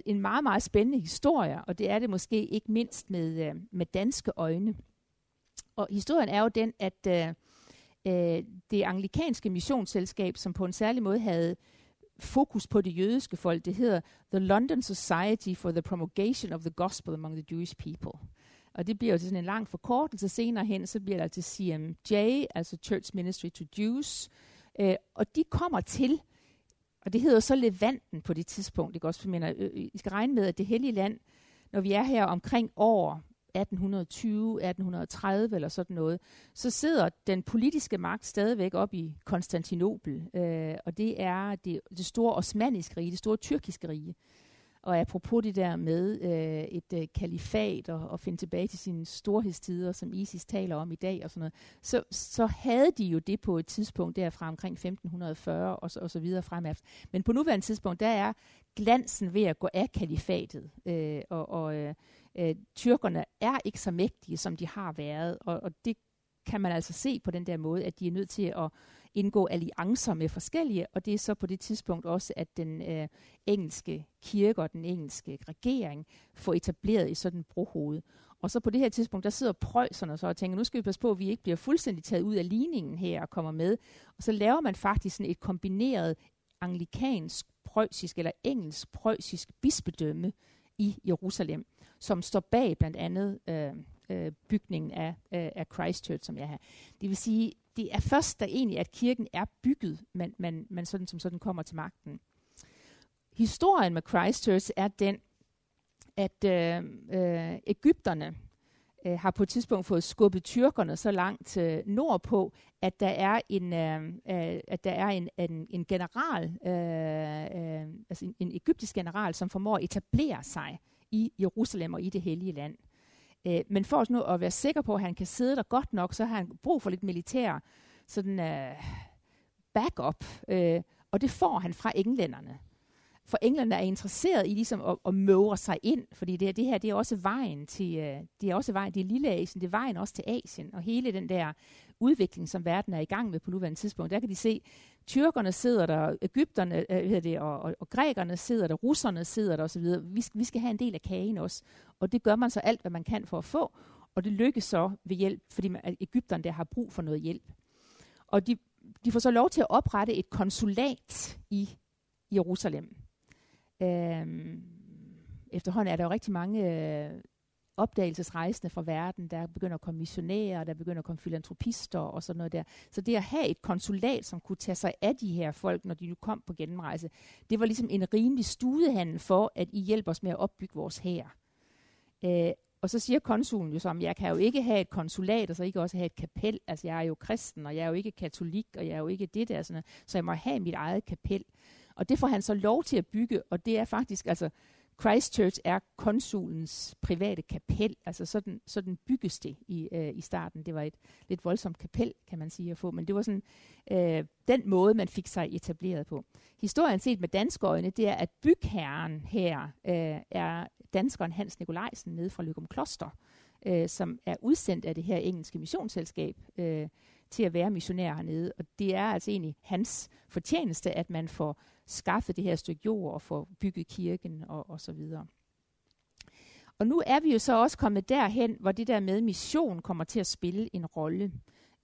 en meget, meget spændende historie, og det er det måske ikke mindst med, øh, med danske øjne. Og historien er jo den, at øh, øh, det anglikanske missionsselskab, som på en særlig måde havde fokus på det jødiske folk, det hedder The London Society for the Promulgation of the Gospel Among the Jewish People. Og det bliver jo til sådan en lang forkortelse senere hen, så bliver der til CMJ, altså Church Ministry to Jews. Øh, og de kommer til, og det hedder så Levanten på det tidspunkt, ikke også, for mener, øh, øh, I skal regne med, at det hellige land, når vi er her omkring år 1820, 1830 eller sådan noget, så sidder den politiske magt stadigvæk op i Konstantinopel, øh, og det er det, det store osmaniske rige, det store tyrkiske rige. Og apropos det der med øh, et øh, kalifat og, og finde tilbage til sine storhedstider, som ISIS taler om i dag og sådan noget, så, så havde de jo det på et tidspunkt derfra omkring 1540 og så, og så videre fremad. Men på nuværende tidspunkt, der er glansen ved at gå af kalifatet. Øh, og og øh, øh, tyrkerne er ikke så mægtige, som de har været, og, og det kan man altså se på den der måde, at de er nødt til at indgå alliancer med forskellige, og det er så på det tidspunkt også, at den øh, engelske kirke og den engelske regering får etableret i sådan brohoved. Og så på det her tidspunkt, der sidder prøjserne så og tænker, nu skal vi passe på, at vi ikke bliver fuldstændig taget ud af ligningen her og kommer med. Og så laver man faktisk sådan et kombineret anglikansk prøjsisk eller engelsk prøjsisk bispedømme i Jerusalem, som står bag blandt andet øh, øh, bygningen af, øh, af Christchurch, som jeg har. Det vil sige, det er først, da egentlig, at kirken er bygget, man, man, man sådan som sådan kommer til magten. Historien med Christchurch er den, at øh, øh, Ægypterne øh, har på et tidspunkt fået skubbet tyrkerne så langt øh, nordpå, at der er en, øh, øh, at der er en, en, en general, øh, øh, altså en, en egyptisk general, som formår at etablere sig i Jerusalem og i det hellige land. Øh, men for os nu at være sikker på, at han kan sidde der godt nok, så har han brug for lidt militær sådan, øh, backup, øh, og det får han fra englænderne for englænderne er interesseret i ligesom at, at møvre sig ind, fordi det, det her det er også vejen til, øh, det er også vejen, det er lille Asien, det er vejen også til Asien, og hele den der udvikling, som verden er i gang med på nuværende tidspunkt, der kan de se, tyrkerne sidder der, Ægypterne øh, det, og, og, og grækerne sidder der, russerne sidder der osv. Vi, vi skal have en del af kagen også, og det gør man så alt, hvad man kan for at få, og det lykkes så ved hjælp, fordi man, Ægypterne der har brug for noget hjælp. Og de, de får så lov til at oprette et konsulat i Jerusalem. Øhm, efterhånden er der jo rigtig mange øh, opdagelsesrejsende fra verden, der begynder at komme missionærer, der begynder at komme filantropister og sådan noget der. Så det at have et konsulat, som kunne tage sig af de her folk, når de nu kom på gennemrejse, det var ligesom en rimelig studehandel for, at I hjælper os med at opbygge vores hær. Øh, og så siger konsulen jo som, jeg kan jo ikke have et konsulat, og så ikke også have et kapel. Altså jeg er jo kristen, og jeg er jo ikke katolik, og jeg er jo ikke det der, sådan så jeg må have mit eget kapel. Og det får han så lov til at bygge, og det er faktisk, altså Christchurch er konsulens private kapel, altså sådan, sådan bygges det i, øh, i starten. Det var et lidt voldsomt kapel, kan man sige at få, men det var sådan øh, den måde, man fik sig etableret på. Historien set med danske øjne, det er, at bygherren her øh, er danskeren Hans Nikolajsen nede fra Lykum Kloster, øh, som er udsendt af det her engelske missionsselskab, øh, til at være missionær hernede. Og det er altså egentlig hans fortjeneste, at man får skaffet det her stykke jord og får bygget kirken og, og så videre. Og nu er vi jo så også kommet derhen, hvor det der med mission kommer til at spille en rolle.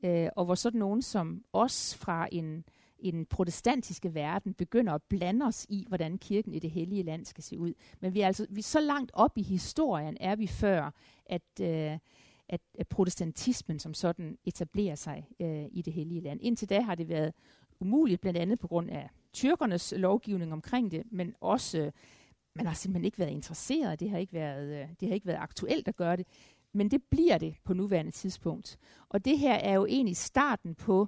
Øh, og hvor sådan nogen som os fra en, en protestantiske verden begynder at blande os i, hvordan kirken i det hellige land skal se ud. Men vi er altså vi er så langt op i historien, er vi før, at, øh, at, at protestantismen som sådan etablerer sig øh, i det hellige land. Indtil da har det været umuligt, blandt andet på grund af tyrkernes lovgivning omkring det, men også, øh, man har simpelthen ikke været interesseret, det har ikke været, øh, det har ikke været aktuelt at gøre det, men det bliver det på nuværende tidspunkt. Og det her er jo egentlig starten på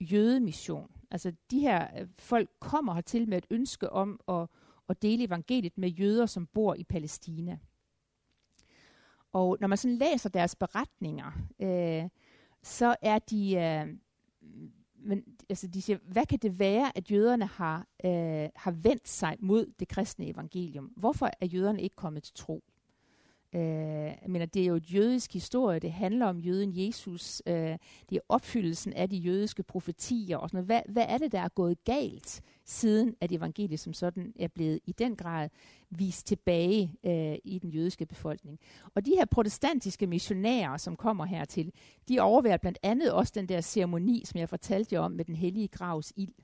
jødemission. Altså de her øh, folk kommer hertil med et ønske om at, at dele evangeliet med jøder, som bor i Palæstina. Og når man sådan læser deres beretninger, øh, så er de, øh, men, altså, de siger, hvad kan det være, at jøderne har, øh, har vendt sig mod det kristne evangelium? Hvorfor er jøderne ikke kommet til tro? Øh, men det er jo et jødisk historie, det handler om jøden Jesus, øh, det er opfyldelsen af de jødiske profetier og sådan noget. Hvad, hvad er det, der er gået galt, siden at evangeliet som sådan er blevet i den grad vist tilbage øh, i den jødiske befolkning? Og de her protestantiske missionærer, som kommer hertil, de overværer blandt andet også den der ceremoni, som jeg fortalte jer om med den hellige gravs ild.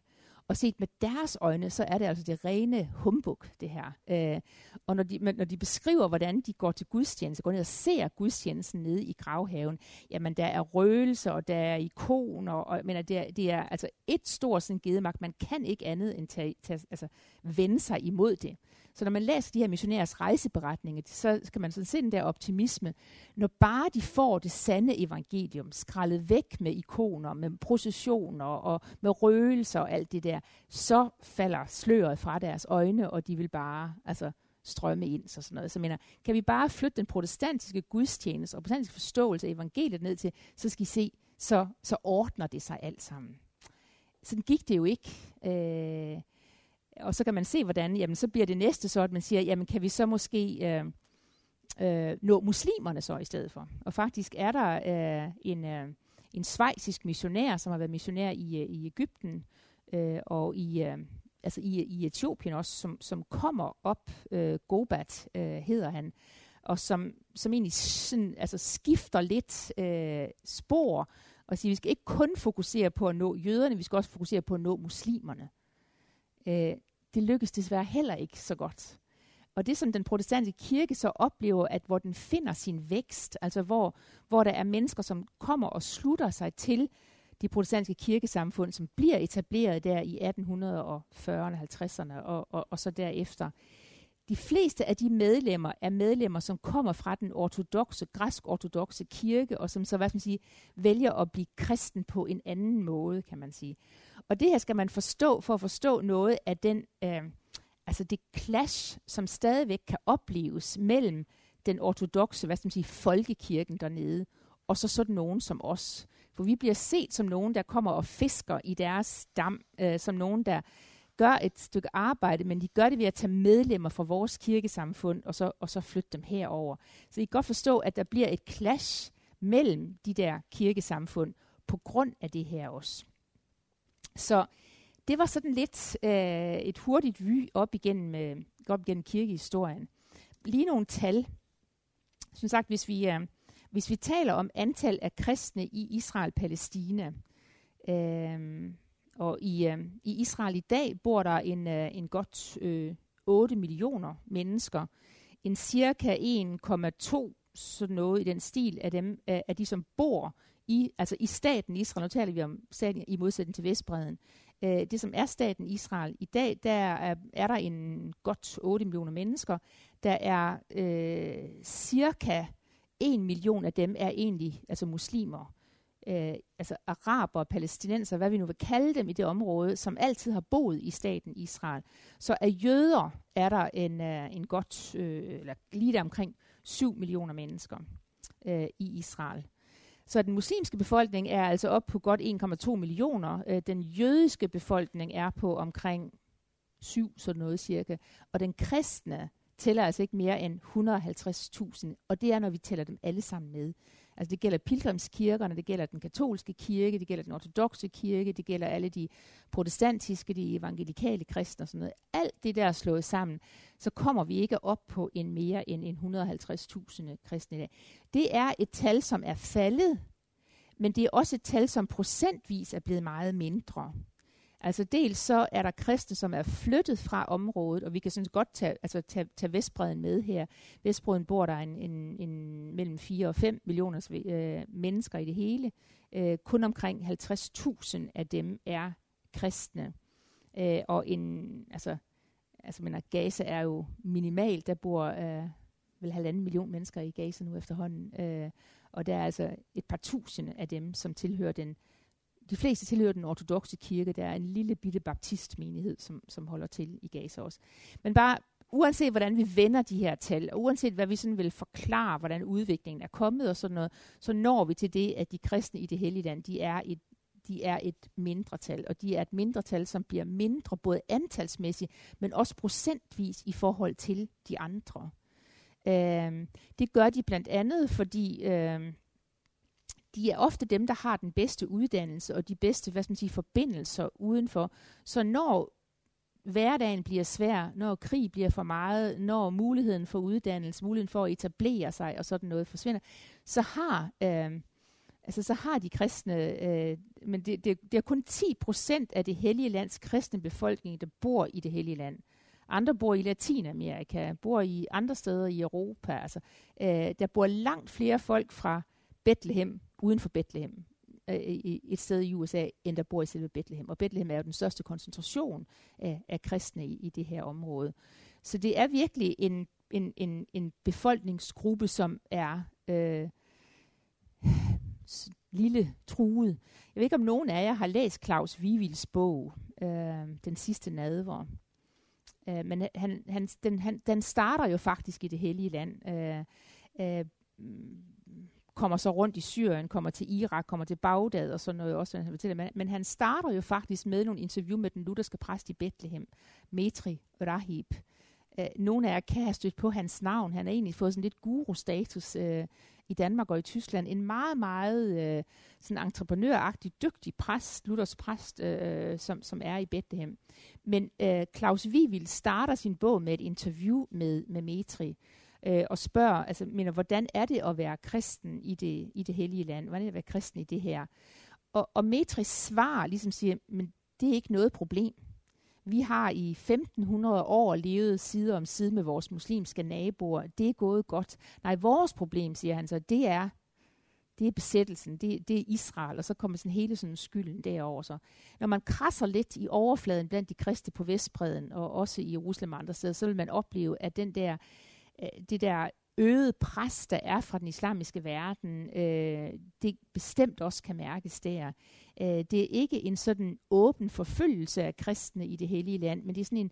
Og set med deres øjne, så er det altså det rene humbug, det her. Øh, og når de, når de beskriver, hvordan de går til gudstjeneste, går ned og ser gudstjenesten nede i gravhaven, jamen der er røgelser, og der er ikoner, og men det, er, det er altså et stort sådan gedemagt. Man kan ikke andet end tage, tage, altså, vende sig imod det. Så når man læser de her missionærers rejseberetninger, så kan man sådan se den der optimisme. Når bare de får det sande evangelium skrællet væk med ikoner, med processioner og med røgelser og alt det der, så falder sløret fra deres øjne, og de vil bare altså, strømme ind. Så sådan noget. Så mener, kan vi bare flytte den protestantiske gudstjeneste og protestantiske forståelse af evangeliet ned til, så skal I se, så, så ordner det sig alt sammen. Sådan gik det jo ikke. Øh, og så kan man se, hvordan, jamen så bliver det næste så, at man siger, jamen kan vi så måske øh, øh, nå muslimerne så i stedet for? Og faktisk er der øh, en, øh, en svejsisk missionær, som har været missionær i, øh, i Ægypten øh, og i, øh, altså i, i Etiopien også, som, som kommer op, øh, Gobat øh, hedder han, og som, som egentlig sådan, altså skifter lidt øh, spor, og siger, vi skal ikke kun fokusere på at nå jøderne, vi skal også fokusere på at nå muslimerne. Øh, det lykkes desværre heller ikke så godt. Og det, som den protestantiske kirke så oplever, at hvor den finder sin vækst, altså hvor, hvor der er mennesker, som kommer og slutter sig til de protestantiske kirkesamfund, som bliver etableret der i 1840'erne, 50'erne og, og, og så derefter. De fleste af de medlemmer er medlemmer, som kommer fra den ortodoxe, græsk-ortodoxe kirke, og som så, hvad skal man sige, vælger at blive kristen på en anden måde, kan man sige. Og det her skal man forstå, for at forstå noget af den, øh, altså det clash, som stadigvæk kan opleves mellem den ortodoxe, hvad skal man sige, folkekirken dernede, og så sådan nogen som os. For vi bliver set som nogen, der kommer og fisker i deres dam, øh, som nogen, der gør et stykke arbejde, men de gør det ved at tage medlemmer fra vores kirkesamfund, og så, og så flytte dem herover. Så I kan godt forstå, at der bliver et clash mellem de der kirkesamfund, på grund af det her også. Så det var sådan lidt øh, et hurtigt vy op igennem, øh, op igennem kirkehistorien. Lige nogle tal. Som sagt, hvis vi, øh, hvis vi taler om antal af kristne i Israel-Palæstina, øh, og i, øh, i Israel i dag bor der en, øh, en godt øh, 8 millioner mennesker. En cirka 1,2 sådan noget i den stil af dem af, af de som bor i altså i staten Israel. Nu taler vi om staten i modsætning til Vestbreden. Øh, det som er staten Israel i dag, der er, er der en godt 8 millioner mennesker. Der er øh, cirka 1 million af dem er egentlig altså muslimer øh, altså araber, palæstinenser, hvad vi nu vil kalde dem i det område, som altid har boet i staten Israel. Så af jøder er der en, øh, en godt, øh, eller lige der omkring 7 millioner mennesker øh, i Israel. Så den muslimske befolkning er altså op på godt 1,2 millioner. Øh, den jødiske befolkning er på omkring 7, sådan noget cirka. Og den kristne tæller altså ikke mere end 150.000, og det er, når vi tæller dem alle sammen med. Altså det gælder pilgrimskirkerne, det gælder den katolske kirke, det gælder den ortodoxe kirke, det gælder alle de protestantiske, de evangelikale kristne og sådan noget. Alt det der er slået sammen, så kommer vi ikke op på en mere end en 150.000 kristne i dag. Det er et tal, som er faldet, men det er også et tal, som procentvis er blevet meget mindre. Altså dels så er der kristne, som er flyttet fra området, og vi kan sådan godt tage, altså tage, tage Vestbreden med her. Vestbreden bor der en, en, en mellem 4 og 5 millioner øh, mennesker i det hele. Øh, kun omkring 50.000 af dem er kristne. Øh, og en, altså, altså mener, Gaza er jo minimal, der bor øh, vel halvanden million mennesker i Gaza nu efterhånden. Øh, og der er altså et par tusinde af dem, som tilhører den de fleste tilhører den ortodoxe kirke. Der er en lille bitte baptistmenighed, som, som holder til i Gaza også. Men bare uanset hvordan vi vender de her tal, og uanset hvad vi sådan vil forklare, hvordan udviklingen er kommet og sådan noget, så når vi til det, at de kristne i det hellige land, de er et de er et mindretal, og de er et mindretal, som bliver mindre både antalsmæssigt, men også procentvis i forhold til de andre. Øh, det gør de blandt andet, fordi øh, de er ofte dem, der har den bedste uddannelse og de bedste hvad skal man sige, forbindelser udenfor. Så når hverdagen bliver svær, når krig bliver for meget, når muligheden for uddannelse, muligheden for at etablere sig og sådan noget forsvinder, så har, øh, altså, så har de kristne, øh, men det, det, det er kun 10 procent af det hellige lands kristne befolkning, der bor i det hellige land. Andre bor i Latinamerika, bor i andre steder i Europa. Altså, øh, der bor langt flere folk fra Bethlehem, uden for Bethlehem, øh, i et sted i USA, end der bor i selve Bethlehem. Og Bethlehem er jo den største koncentration af, af kristne i, i det her område. Så det er virkelig en, en, en, en befolkningsgruppe, som er øh, lille truet. Jeg ved ikke, om nogen af jer har læst Claus Vivils bog, øh, Den sidste nadver. Øh, men han, han, den, han, den starter jo faktisk i det hellige land. Øh, øh, kommer så rundt i Syrien, kommer til Irak, kommer til Bagdad og sådan noget også. Han fortæller. Men han starter jo faktisk med nogle interview med den lutherske præst i Bethlehem, Metri Rahib, øh, nogle af jer kan have stødt på hans navn. Han har egentlig fået sådan lidt guru-status øh, i Danmark og i Tyskland. En meget, meget øh, sådan entreprenøragtig, dygtig præst, Luthers præst, øh, øh, som, som er i Bethlehem. Men øh, Claus Vivild starter sin bog med et interview med, med Metri, øh, og spørger, altså, mener, hvordan er det at være kristen i det, i det hellige land? Hvordan er det at være kristen i det her? Og, og Metris svar ligesom siger, men det er ikke noget problem. Vi har i 1500 år levet side om side med vores muslimske naboer. Det er gået godt. Nej, vores problem, siger han så, det er, det er besættelsen, det, det er Israel, og så kommer sådan hele sådan skylden derover. Så. Når man krasser lidt i overfladen blandt de kristne på Vestbreden, og også i Jerusalem og andre steder, så vil man opleve, at den der, øh, Øh, det der øget pres, der er fra den islamiske verden, øh, det bestemt også kan mærkes der. Øh, det er ikke en sådan åben forfølgelse af kristne i det hellige land, men det er sådan en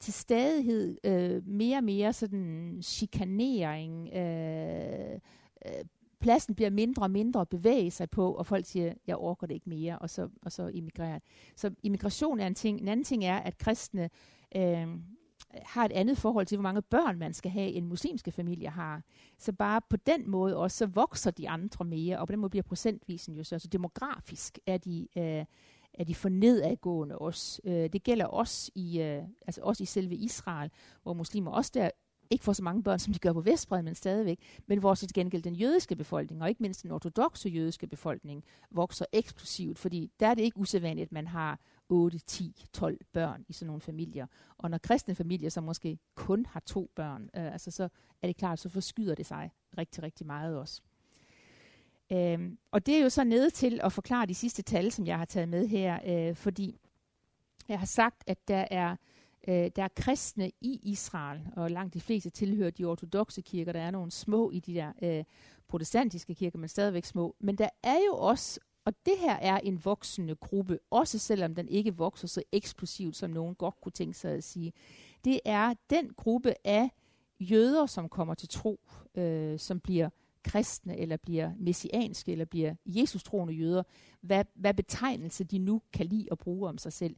til stadighed øh, mere og mere sådan chikanering. Øh, øh, pladsen bliver mindre og mindre at bevæge sig på, og folk siger, jeg orker det ikke mere, og så, og så immigrerer. Så immigration er en ting. En anden ting er, at kristne øh, har et andet forhold til, hvor mange børn man skal have, end muslimske familier har. Så bare på den måde også, så vokser de andre mere, og på den måde bliver procentvisen jo så. Altså demografisk er de, øh, er de for nedadgående også. Øh, det gælder også i, øh, altså også i selve Israel, hvor muslimer også der ikke får så mange børn, som de gør på Vestbred, men stadigvæk, men hvor så til gengæld den jødiske befolkning, og ikke mindst den ortodoxe jødiske befolkning, vokser eksplosivt, fordi der er det ikke usædvanligt, at man har 8, 10, 12 børn i sådan nogle familier. Og når kristne familier så måske kun har to børn, øh, altså så er det klart, så forskyder det sig rigtig, rigtig meget også. Øhm, og det er jo så nede til at forklare de sidste tal, som jeg har taget med her, øh, fordi jeg har sagt, at der er, øh, der er kristne i Israel, og langt de fleste tilhører de ortodoxe kirker. Der er nogle små i de der øh, protestantiske kirker, men stadigvæk små. Men der er jo også og det her er en voksende gruppe, også selvom den ikke vokser så eksplosivt, som nogen godt kunne tænke sig at sige. Det er den gruppe af jøder, som kommer til tro, øh, som bliver kristne, eller bliver messianske, eller bliver Jesus-troende jøder, hvad, hvad betegnelse de nu kan lide at bruge om sig selv.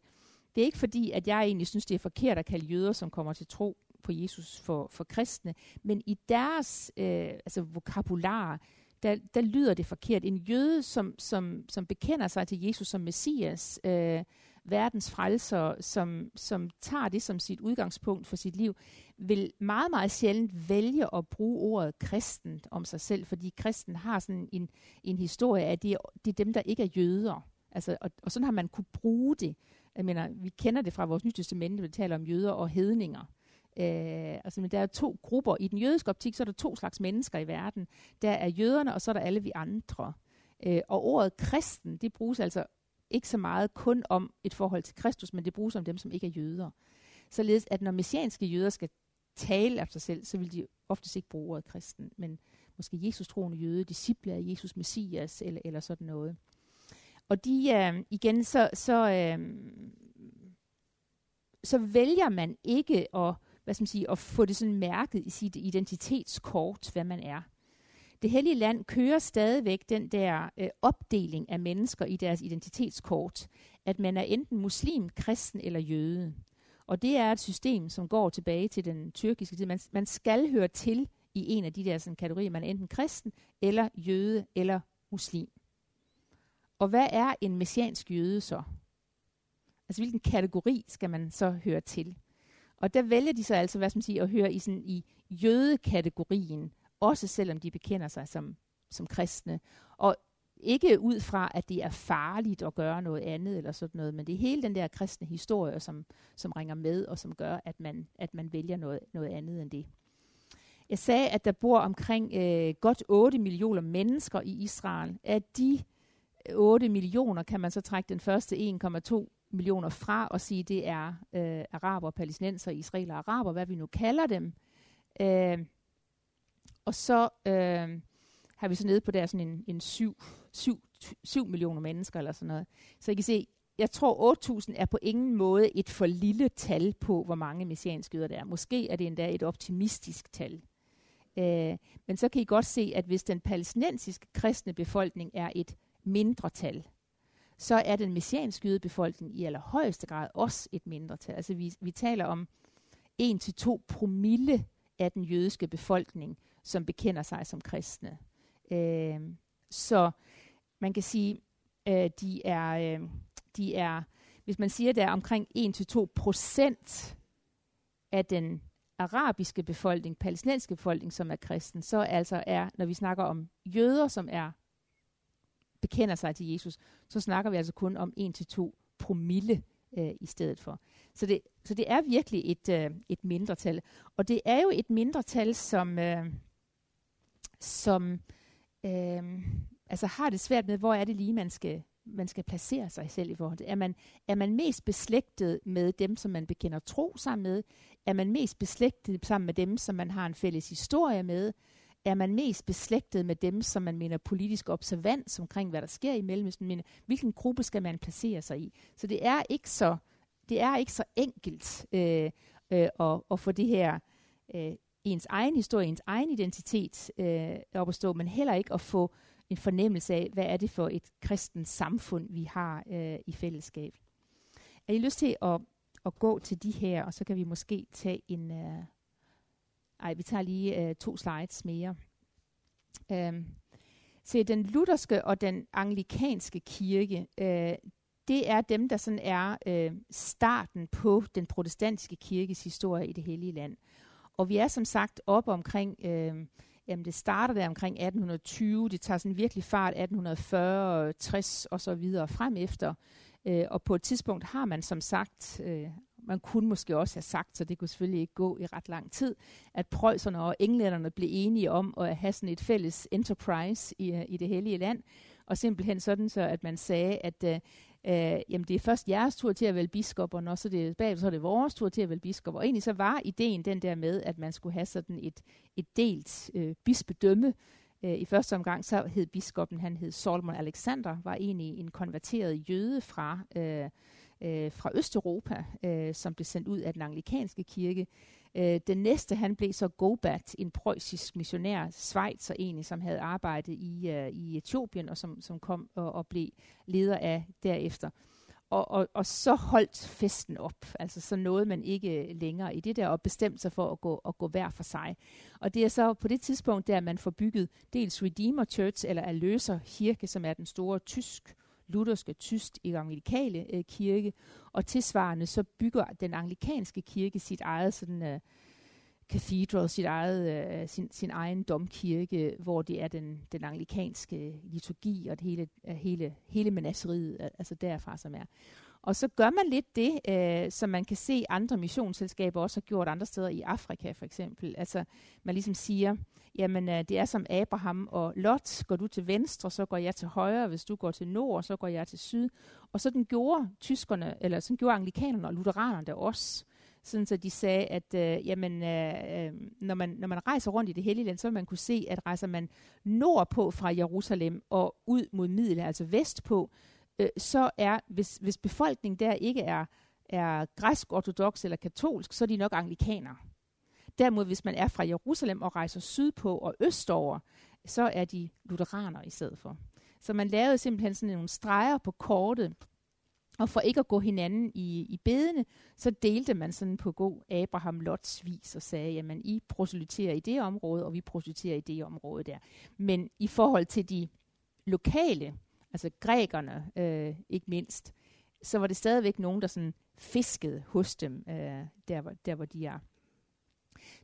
Det er ikke fordi, at jeg egentlig synes, det er forkert at kalde jøder, som kommer til tro på Jesus for, for kristne, men i deres øh, altså vokabular, der, der lyder det forkert. En jøde, som, som, som bekender sig til Jesus som Messias, øh, verdens frelser, som, som tager det som sit udgangspunkt for sit liv, vil meget, meget sjældent vælge at bruge ordet kristen om sig selv, fordi kristen har sådan en, en historie af, at det det er dem, der ikke er jøder. Altså, og, og sådan har man kunne bruge det. Jeg mener, vi kender det fra vores nye testamente, vi taler om jøder og hedninger. Øh, altså, men der er to grupper. I den jødiske optik, så er der to slags mennesker i verden. Der er jøderne, og så er der alle vi andre. Øh, og ordet kristen, det bruges altså ikke så meget kun om et forhold til Kristus, men det bruges om dem, som ikke er jøder. Således at når messianske jøder skal tale af sig selv, så vil de oftest ikke bruge ordet kristen, men måske Jesus troende jøde, disciple af Jesus Messias, eller, eller sådan noget. Og de, øh, igen, så, så, øh, så vælger man ikke at hvad skal man sige, at få det sådan mærket i sit identitetskort, hvad man er. Det hellige land kører stadigvæk den der øh, opdeling af mennesker i deres identitetskort, at man er enten muslim, kristen eller jøde. Og det er et system, som går tilbage til den tyrkiske tid. Man, man skal høre til i en af de der sådan, kategorier. Man er enten kristen, eller jøde, eller muslim. Og hvad er en messiansk jøde så? Altså hvilken kategori skal man så høre til? Og der vælger de så altså, hvad skal man sige, at høre i, sådan, i jødekategorien, også selvom de bekender sig som, som kristne. Og ikke ud fra, at det er farligt at gøre noget andet eller sådan noget, men det er hele den der kristne historie, som, som ringer med, og som gør, at man, at man vælger noget, noget andet end det. Jeg sagde, at der bor omkring øh, godt 8 millioner mennesker i Israel. Af de 8 millioner kan man så trække den første 1,2 millioner fra og sige, det er øh, araber, palæstinenser, israeler, araber, hvad vi nu kalder dem. Øh, og så øh, har vi så nede på der sådan en, en 7, 7, 7 millioner mennesker eller sådan noget. Så I kan se, jeg tror 8.000 er på ingen måde et for lille tal på, hvor mange messianske jøder der er. Måske er det endda et optimistisk tal. Øh, men så kan I godt se, at hvis den palæstinensiske kristne befolkning er et mindre tal, så er den messianske befolkning i allerhøjeste grad også et mindretal. Altså vi, vi taler om 1-2 promille af den jødiske befolkning, som bekender sig som kristne. Øh, så man kan sige, øh, de er, øh, de er, hvis man siger, der er omkring 1-2 procent af den arabiske befolkning, palæstinensiske befolkning, som er kristen, så altså er, når vi snakker om jøder, som er bekender sig til Jesus, så snakker vi altså kun om 1-2 promille øh, i stedet for. Så det, så det er virkelig et, øh, et mindretal. Og det er jo et mindretal, som, øh, som øh, altså har det svært med, hvor er det lige, man skal, man skal placere sig selv i forhold til. Er man, er man mest beslægtet med dem, som man bekender tro sammen med? Er man mest beslægtet sammen med dem, som man har en fælles historie med? Er man mest beslægtet med dem, som man mener politisk observant omkring, hvad der sker i Mellemøsten? Men hvilken gruppe skal man placere sig i? Så det er ikke så, det er ikke så enkelt øh, øh, at, at få det her øh, ens egen historie, ens egen identitet øh, op at stå, men heller ikke at få en fornemmelse af, hvad er det for et kristent samfund, vi har øh, i fællesskab. Er I lyst til at, at gå til de her, og så kan vi måske tage en... Øh, ej, vi tager lige øh, to slides mere. Øhm, se, den lutherske og den anglikanske kirke, øh, det er dem, der sådan er øh, starten på den protestantiske kirkes historie i det hellige land. Og vi er som sagt op omkring, øh, jamen det starter der omkring 1820, det tager sådan virkelig fart 1840, 60 og så videre frem efter. Øh, og på et tidspunkt har man som sagt, øh, man kunne måske også have sagt, så det kunne selvfølgelig ikke gå i ret lang tid, at prøjserne og englænderne blev enige om at have sådan et fælles enterprise i, øh, i det hellige land, og simpelthen sådan så, at man sagde, at øh, øh, jamen det er først jeres tur til at vælge biskopper, og så, det, bag, så er det vores tur til at vælge biskopper. Og egentlig så var ideen den der med, at man skulle have sådan et, et delt øh, bispedømme. Øh, I første omgang så hed biskoppen, han hed Solomon Alexander, var egentlig en konverteret jøde fra, øh, øh, fra Østeuropa, øh, som blev sendt ud af den anglikanske kirke. Øh, den næste, han blev så Gobat, en preussisk missionær, Schweizer egentlig, som havde arbejdet i, øh, i Etiopien, og som, som kom og, og blev leder af derefter. Og, og, og så holdt festen op. Altså så nåede man ikke længere i det der, og bestemte sig for at gå, at gå hver for sig. Og det er så på det tidspunkt, der man får bygget dels Redeemer Church, eller Erløser Kirke, som er den store tysk lutherske tyst evangelikale øh, kirke, og tilsvarende så bygger den anglikanske kirke sit eget sådan øh, cathedral, sit eget, øh, sin, sin egen domkirke, hvor det er den, den anglikanske liturgi og det hele, øh, hele, hele menageriet, altså derfra som er. Og så gør man lidt det, øh, som man kan se andre missionsselskaber også har gjort andre steder i Afrika for eksempel. Altså man ligesom siger, jamen øh, det er som Abraham og Lot, går du til venstre, så går jeg til højre, hvis du går til nord, så går jeg til syd. Og sådan gjorde tyskerne, eller sådan gjorde anglikanerne og lutheranerne også. Sådan så de sagde, at øh, jamen, øh, øh, når, man, når man rejser rundt i det hellige land, så vil man kunne se, at rejser man nordpå fra Jerusalem og ud mod Middel, altså vestpå, øh, så er, hvis, hvis befolkningen der ikke er, er græsk-ortodox eller katolsk, så er de nok anglikanere. Derimod, hvis man er fra Jerusalem og rejser sydpå og østover, så er de lutheraner i stedet for. Så man lavede simpelthen sådan nogle streger på kortet, og for ikke at gå hinanden i, i bedene, så delte man sådan på god Abraham Lots vis og sagde, jamen I proselyterer i det område, og vi proselyterer i det område der. Men i forhold til de lokale altså grækerne øh, ikke mindst, så var det stadigvæk nogen, der sådan fiskede hos dem, øh, der, hvor, der hvor de er.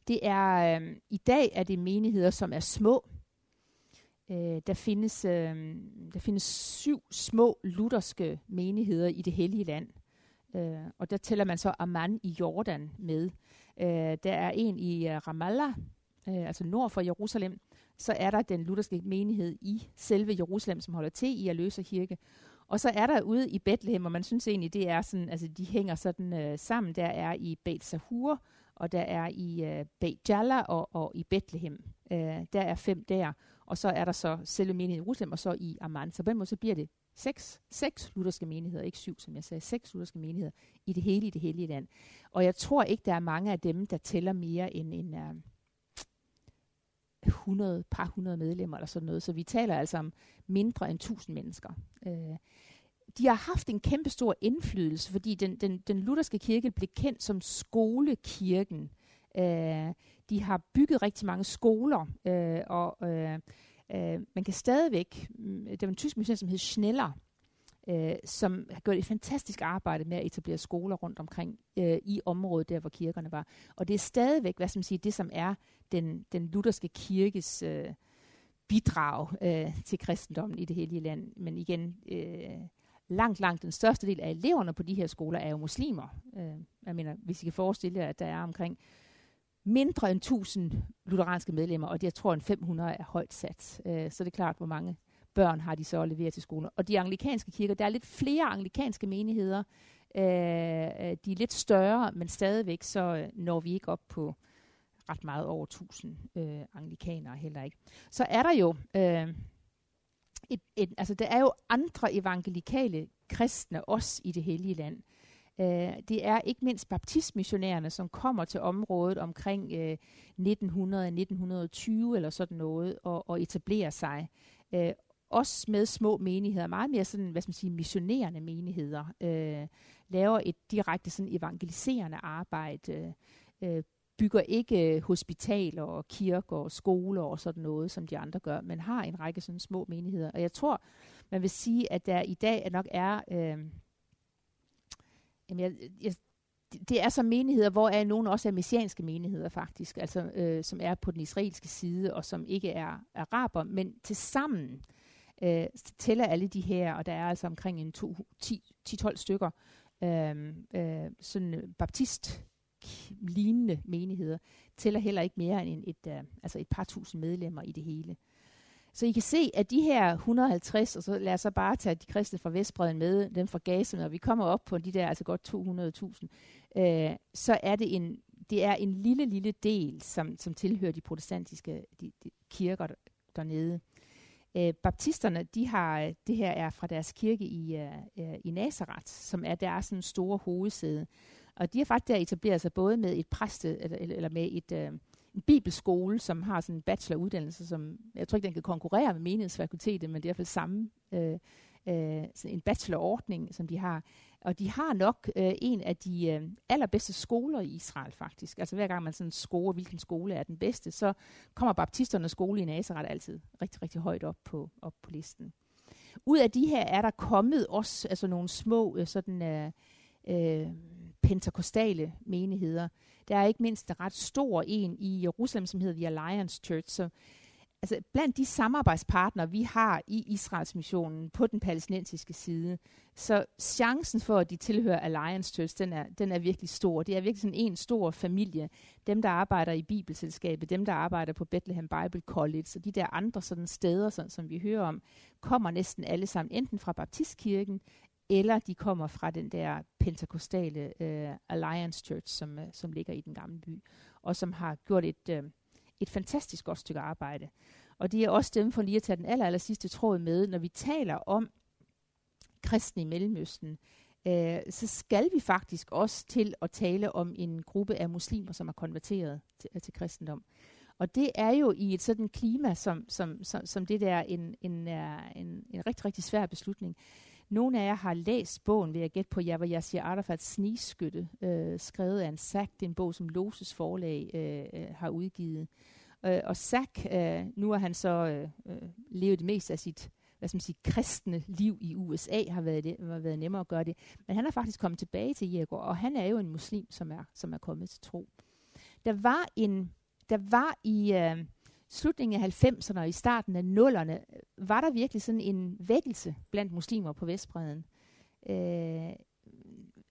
Det er øh, i dag er det menigheder, som er små. Øh, der findes øh, der findes syv små lutherske menigheder i det hellige land. Øh, og der tæller man så Amman i Jordan med. Øh, der er en i uh, Ramallah, øh, altså nord for Jerusalem, så er der den lutherske menighed i selve Jerusalem, som holder til i Aløse Kirke. Og så er der ude i Bethlehem, og man synes egentlig, det er sådan, altså de hænger sådan øh, sammen. Der er i Beit Sahur, og der er i øh, Beit Jalla og, og i Bethlehem. Øh, der er fem der, og så er der så selve menigheden i Jerusalem, og så i Amman. Så på den måde så bliver det seks, seks lutherske menigheder, ikke syv, som jeg sagde, seks lutherske menigheder i det hele i det hellige land. Og jeg tror ikke, der er mange af dem, der tæller mere end en, uh, øh, 100, par hundrede medlemmer eller sådan noget. Så vi taler altså om mindre end 1000 mennesker. Øh, de har haft en kæmpe stor indflydelse, fordi den, den, den lutherske kirke blev kendt som skolekirken. Øh, de har bygget rigtig mange skoler, øh, og øh, øh, man kan stadigvæk, mm, der var en tysk museum, som hed Schneller, øh, som har gjort et fantastisk arbejde med at etablere skoler rundt omkring øh, i området, der hvor kirkerne var. Og det er stadigvæk, hvad som siger, det som er den, den lutherske kirkes øh, bidrag øh, til kristendommen i det hele land. Men igen, øh, langt, langt den største del af eleverne på de her skoler er jo muslimer. Øh, jeg mener, hvis I kan forestille jer, at der er omkring mindre end 1000 lutheranske medlemmer, og jeg tror, en 500 er højt sat. Øh, så det er klart, hvor mange børn har de så at levere til skoler. Og de anglikanske kirker, der er lidt flere anglikanske menigheder. Øh, øh de er lidt større, men stadigvæk så øh, når vi ikke op på ret meget over 1000 øh, anglikanere heller ikke. Så er der jo øh, et, et, altså der er jo andre evangelikale kristne også i det hellige land. Øh, det er ikke mindst baptistmissionærerne, som kommer til området omkring øh, 1900-1920 eller sådan noget og, og etablerer sig. Øh, også med små menigheder, meget mere sådan, hvad skal man sige, missionerende menigheder, øh, laver et direkte sådan evangeliserende arbejde, øh, bygger ikke hospitaler og kirker og skoler og sådan noget, som de andre gør, men har en række sådan små menigheder. Og jeg tror, man vil sige, at der i dag nok er, øh, jamen jeg, jeg, det er så menigheder, hvor er nogen også er messianske menigheder faktisk, altså øh, som er på den israelske side og som ikke er araber, men til sammen øh, øh, tæller alle de her, og der er altså omkring en 10-12 stykker øh, øh, sådan øh, baptist lignende menigheder, tæller heller ikke mere end et, øh, altså et par tusind medlemmer i det hele. Så I kan se, at de her 150, og så lad os så bare tage de kristne fra Vestbreden med, dem fra Gaza, når vi kommer op på de der altså godt 200.000, øh, så er det en, det er en lille, lille del, som, som tilhører de protestantiske de, de kirker dernede. Øh, baptisterne, de har, øh, det her er fra deres kirke i, øh, øh, i Nazareth, som er deres sådan store hovedsæde. Og de har faktisk der etableret sig både med et præste, eller, eller med et, øh, en bibelskole, som har sådan en bacheloruddannelse, som jeg tror ikke, den kan konkurrere med menighedsfakultetet, men det er i hvert fald samme øh, øh, en bachelorordning, som de har. Og de har nok øh, en af de øh, allerbedste skoler i Israel faktisk. Altså hver gang man sådan scorer, hvilken skole er den bedste, så kommer baptisternes skole i Nazareth altid rigtig, rigtig højt op på, op på listen. Ud af de her er der kommet også altså nogle små øh, sådan... Øh, øh, pentakostale menigheder. Der er ikke mindst en ret stor en i Jerusalem, som hedder The Alliance Church. Så altså, blandt de samarbejdspartnere, vi har i Israels missionen på den palæstinensiske side, så chancen for, at de tilhører Alliance Church, den er, den er virkelig stor. Det er virkelig sådan en stor familie. Dem, der arbejder i Bibelselskabet, dem, der arbejder på Bethlehem Bible College, og de der andre sådan steder, sådan, som vi hører om, kommer næsten alle sammen enten fra Baptistkirken, eller de kommer fra den der pentakostale uh, Alliance Church, som, uh, som ligger i den gamle by, og som har gjort et, uh, et fantastisk godt stykke arbejde. Og det er også dem for lige at tage den aller, aller sidste tråd med, når vi taler om kristne i Mellemøsten, øh, så skal vi faktisk også til at tale om en gruppe af muslimer, som er konverteret til, til kristendom. Og det er jo i et sådan klima, som, som, som, som det der en, en, en, en rigtig, rigtig svær beslutning. Nogle af jer har læst bogen, ved at gætte på Java Yasir Arafats snigskytte, øh, skrevet af en Sack. Det er en bog, som Loses forlag øh, øh, har udgivet. Øh, og Sack, øh, nu har han så øh, øh, levet mest af sit hvad skal man sige, kristne liv i USA, har været, det, har været nemmere at gøre det. Men han er faktisk kommet tilbage til Jericho, og han er jo en muslim, som er, som er kommet til tro. Der var en, der var i, øh, slutningen af 90'erne og i starten af nullerne, øh, var der virkelig sådan en vækkelse blandt muslimer på Vestbreden. Øh,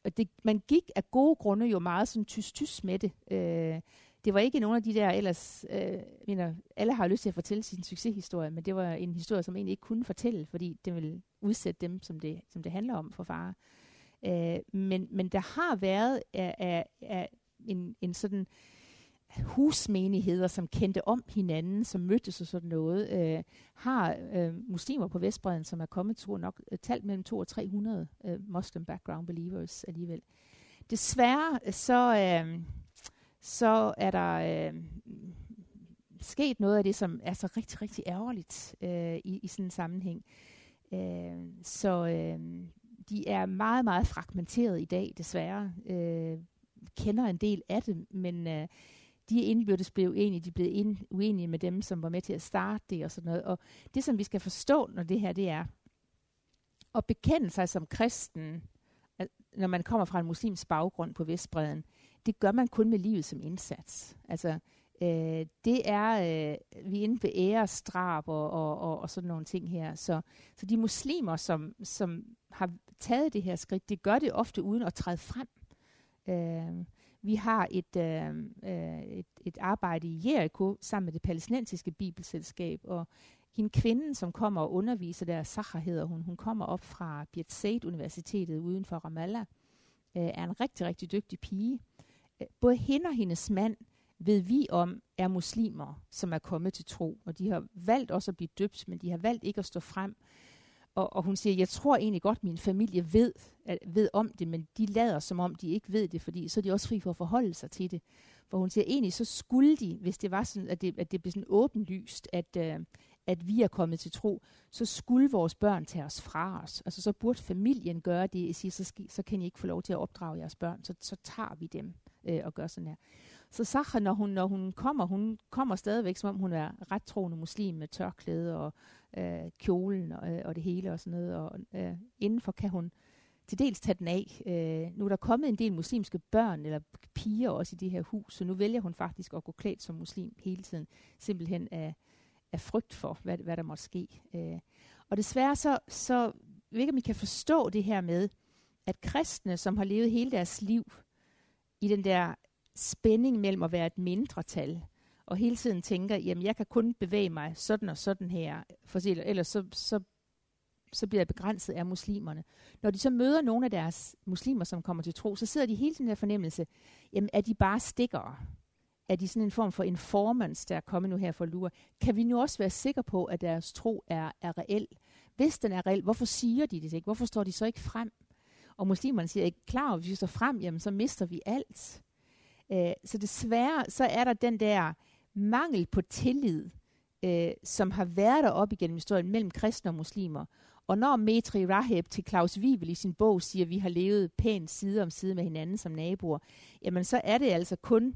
og det, man gik af gode grunde jo meget sådan tyst-tyst med det. Øh, det var ikke nogen af de der ellers, øh, mener, alle har lyst til at fortælle sin succeshistorie, men det var en historie, som egentlig ikke kunne fortælle, fordi det ville udsætte dem, som det, som det handler om for far. Øh, men, men der har været af, af, af en, en sådan øh, husmenigheder, som kendte om hinanden, som mødtes og sådan noget, øh, har øh, muslimer på Vestbreden, som er kommet til nok øh, talt mellem 200 og 300 øh, Muslim background believers alligevel. Desværre så, øh, så er der øh, sket noget af det, som er så rigtig, rigtig ærgerligt øh, i, i sådan en sammenhæng. Øh, så øh, de er meget, meget fragmenteret i dag, desværre. Øh, kender en del af det, men øh, de er indbyrdes blevet uenige, de er blevet ind, uenige med dem, som var med til at starte det og sådan noget. Og det, som vi skal forstå, når det her det er, at bekende sig som kristen, når man kommer fra en muslims baggrund på Vestbreden, det gør man kun med livet som indsats. Altså, øh, det er, øh, vi er inde på æresdrab og, og, og, og sådan nogle ting her. Så, så de muslimer, som, som har taget det her skridt, det gør det ofte uden at træde frem. Øh, vi har et, øh, øh, et, et arbejde i Jericho sammen med det palæstinensiske bibelselskab, og hende kvinden, som kommer og underviser der, Sahar hedder hun, hun kommer op fra Biat Said Universitetet uden for Ramallah, øh, er en rigtig, rigtig dygtig pige. Øh, både hende og hendes mand ved vi om, er muslimer, som er kommet til tro, og de har valgt også at blive døbt, men de har valgt ikke at stå frem. Og, og hun siger, jeg tror egentlig godt, min familie ved, at, ved om det, men de lader som om, de ikke ved det, fordi så er de også fri for at forholde sig til det. For hun siger, egentlig så skulle de, hvis det var sådan, at det, at det blev sådan åbenlyst, at, øh, at vi er kommet til tro, så skulle vores børn tage os fra os. Altså så burde familien gøre det, og sige, så, så kan I ikke få lov til at opdrage jeres børn, så, så tager vi dem øh, og gør sådan her. Så Sacha, når hun, når hun kommer, hun kommer stadigvæk, som om hun er ret troende muslim med tørklæde og øh, kjolen og, øh, og det hele og sådan noget. Og øh, indenfor kan hun til dels tage den af. Øh, nu er der kommet en del muslimske børn eller piger også i det her hus, så nu vælger hun faktisk at gå klædt som muslim hele tiden, simpelthen af, af frygt for, hvad, hvad der måtte ske. Øh, og desværre så, så ved ikke, om I kan forstå det her med, at kristne, som har levet hele deres liv i den der spænding mellem at være et mindretal, og hele tiden tænker, jamen jeg kan kun bevæge mig sådan og sådan her, for ellers så, så, så bliver jeg begrænset af muslimerne. Når de så møder nogle af deres muslimer, som kommer til tro, så sidder de hele tiden der fornemmelse, jamen er de bare stikkere? Er de sådan en form for informants, der er kommet nu her for lure? Kan vi nu også være sikre på, at deres tro er, er reel? Hvis den er reel, hvorfor siger de det ikke? Hvorfor står de så ikke frem? Og muslimerne siger, ikke klar, hvis vi står frem, jamen så mister vi alt. Øh, så desværre, så er der den der mangel på tillid, øh, som har været der op igennem historien mellem kristne og muslimer. Og når Metri Rahab til Claus Wiebel i sin bog siger, at vi har levet pænt side om side med hinanden som naboer, jamen så er det altså kun,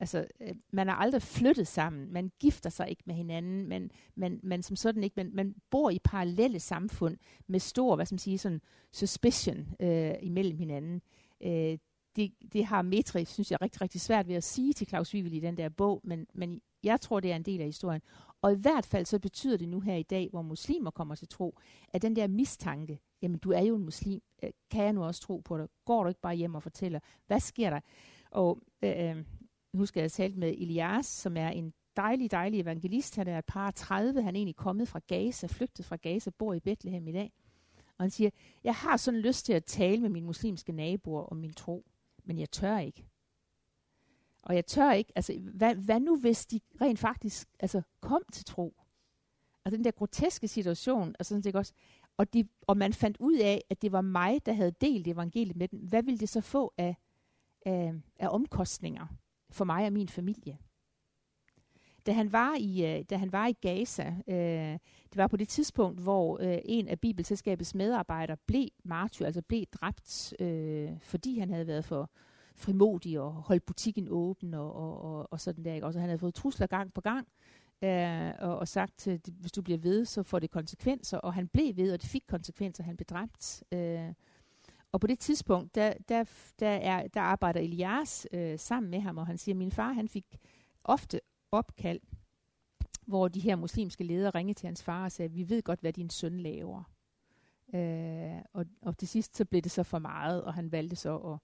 altså øh, man har aldrig flyttet sammen, man gifter sig ikke med hinanden, man, man, man som sådan ikke, man, man bor i parallelle samfund med stor, hvad skal man sige, sådan suspicion øh, imellem hinanden. Øh, det, det har Metri, synes jeg, rigtig, rigtig svært ved at sige til Claus Wivel i den der bog, men, men jeg tror, det er en del af historien. Og i hvert fald så betyder det nu her i dag, hvor muslimer kommer til tro, at den der mistanke, jamen du er jo en muslim, øh, kan jeg nu også tro på dig? Går du ikke bare hjem og fortæller, hvad sker der? Og øh, øh nu skal jeg, tale med Elias, som er en dejlig, dejlig evangelist. Han er et par 30, han er egentlig kommet fra Gaza, flygtet fra Gaza, bor i Bethlehem i dag. Og han siger, jeg har sådan lyst til at tale med mine muslimske naboer om min tro men jeg tør ikke. Og jeg tør ikke, altså hvad, hvad nu hvis de rent faktisk altså, kom til tro? Altså den der groteske situation, og sådan set også, og, de, og man fandt ud af, at det var mig, der havde delt evangeliet med dem. Hvad ville det så få af, af, af omkostninger for mig og min familie? Da han var i, øh, da han var i Gaza, øh, det var på det tidspunkt, hvor øh, en af Bibelselskabets medarbejdere blev martyr, altså blev dræbt, øh, fordi han havde været for frimodig og holdt butikken åben og, og, og, og sådan der. Ikke? Også han havde fået trusler gang på gang, øh, og, og sagt, at hvis du bliver ved, så får det konsekvenser, og han blev ved, og det fik konsekvenser, han blev dræbt. Øh, og på det tidspunkt, der, der, der, er, der arbejder Elias øh, sammen med ham, og han siger, at min far han fik ofte opkald, hvor de her muslimske ledere ringede til hans far og sagde, vi ved godt, hvad din søn laver. Øh, og, og til sidst så blev det så for meget, og han valgte så at,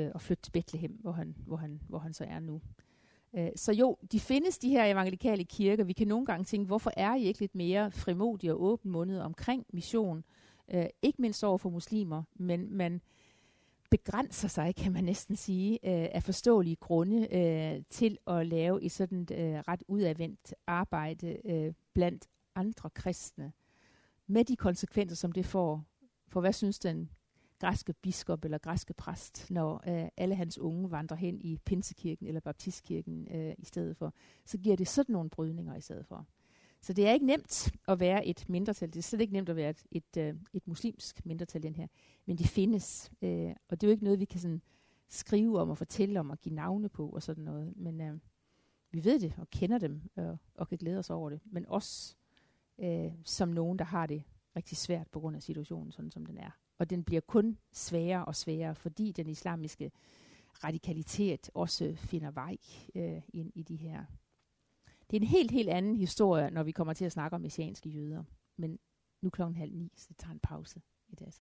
øh, at flytte til Bethlehem, hvor han, hvor han, hvor han så er nu. Øh, så jo, de findes, de her evangelikale kirker. Vi kan nogle gange tænke, hvorfor er I ikke lidt mere frimodige og åbenmundede omkring mission? Øh, ikke mindst over for muslimer, men man begrænser sig, kan man næsten sige, øh, af forståelige grunde øh, til at lave et sådan øh, ret udadvendt arbejde øh, blandt andre kristne, med de konsekvenser, som det får. For hvad synes den græske biskop eller græske præst, når øh, alle hans unge vandrer hen i Pinsekirken eller Baptistkirken øh, i stedet for, så giver det sådan nogle brydninger i stedet for. Så det er ikke nemt at være et mindretal. Det er slet ikke nemt at være et, et, øh, et muslimsk mindretal, den her. Men det findes. Øh, og det er jo ikke noget, vi kan sådan skrive om og fortælle om og give navne på og sådan noget. Men øh, vi ved det og kender dem og, og kan glæde os over det. Men også øh, som nogen, der har det rigtig svært på grund af situationen, sådan som den er. Og den bliver kun sværere og sværere, fordi den islamiske radikalitet også finder vej øh, ind i de her. Det er en helt, helt anden historie, når vi kommer til at snakke om messianske jøder. Men nu klokken halv ni, så det tager en pause i dag.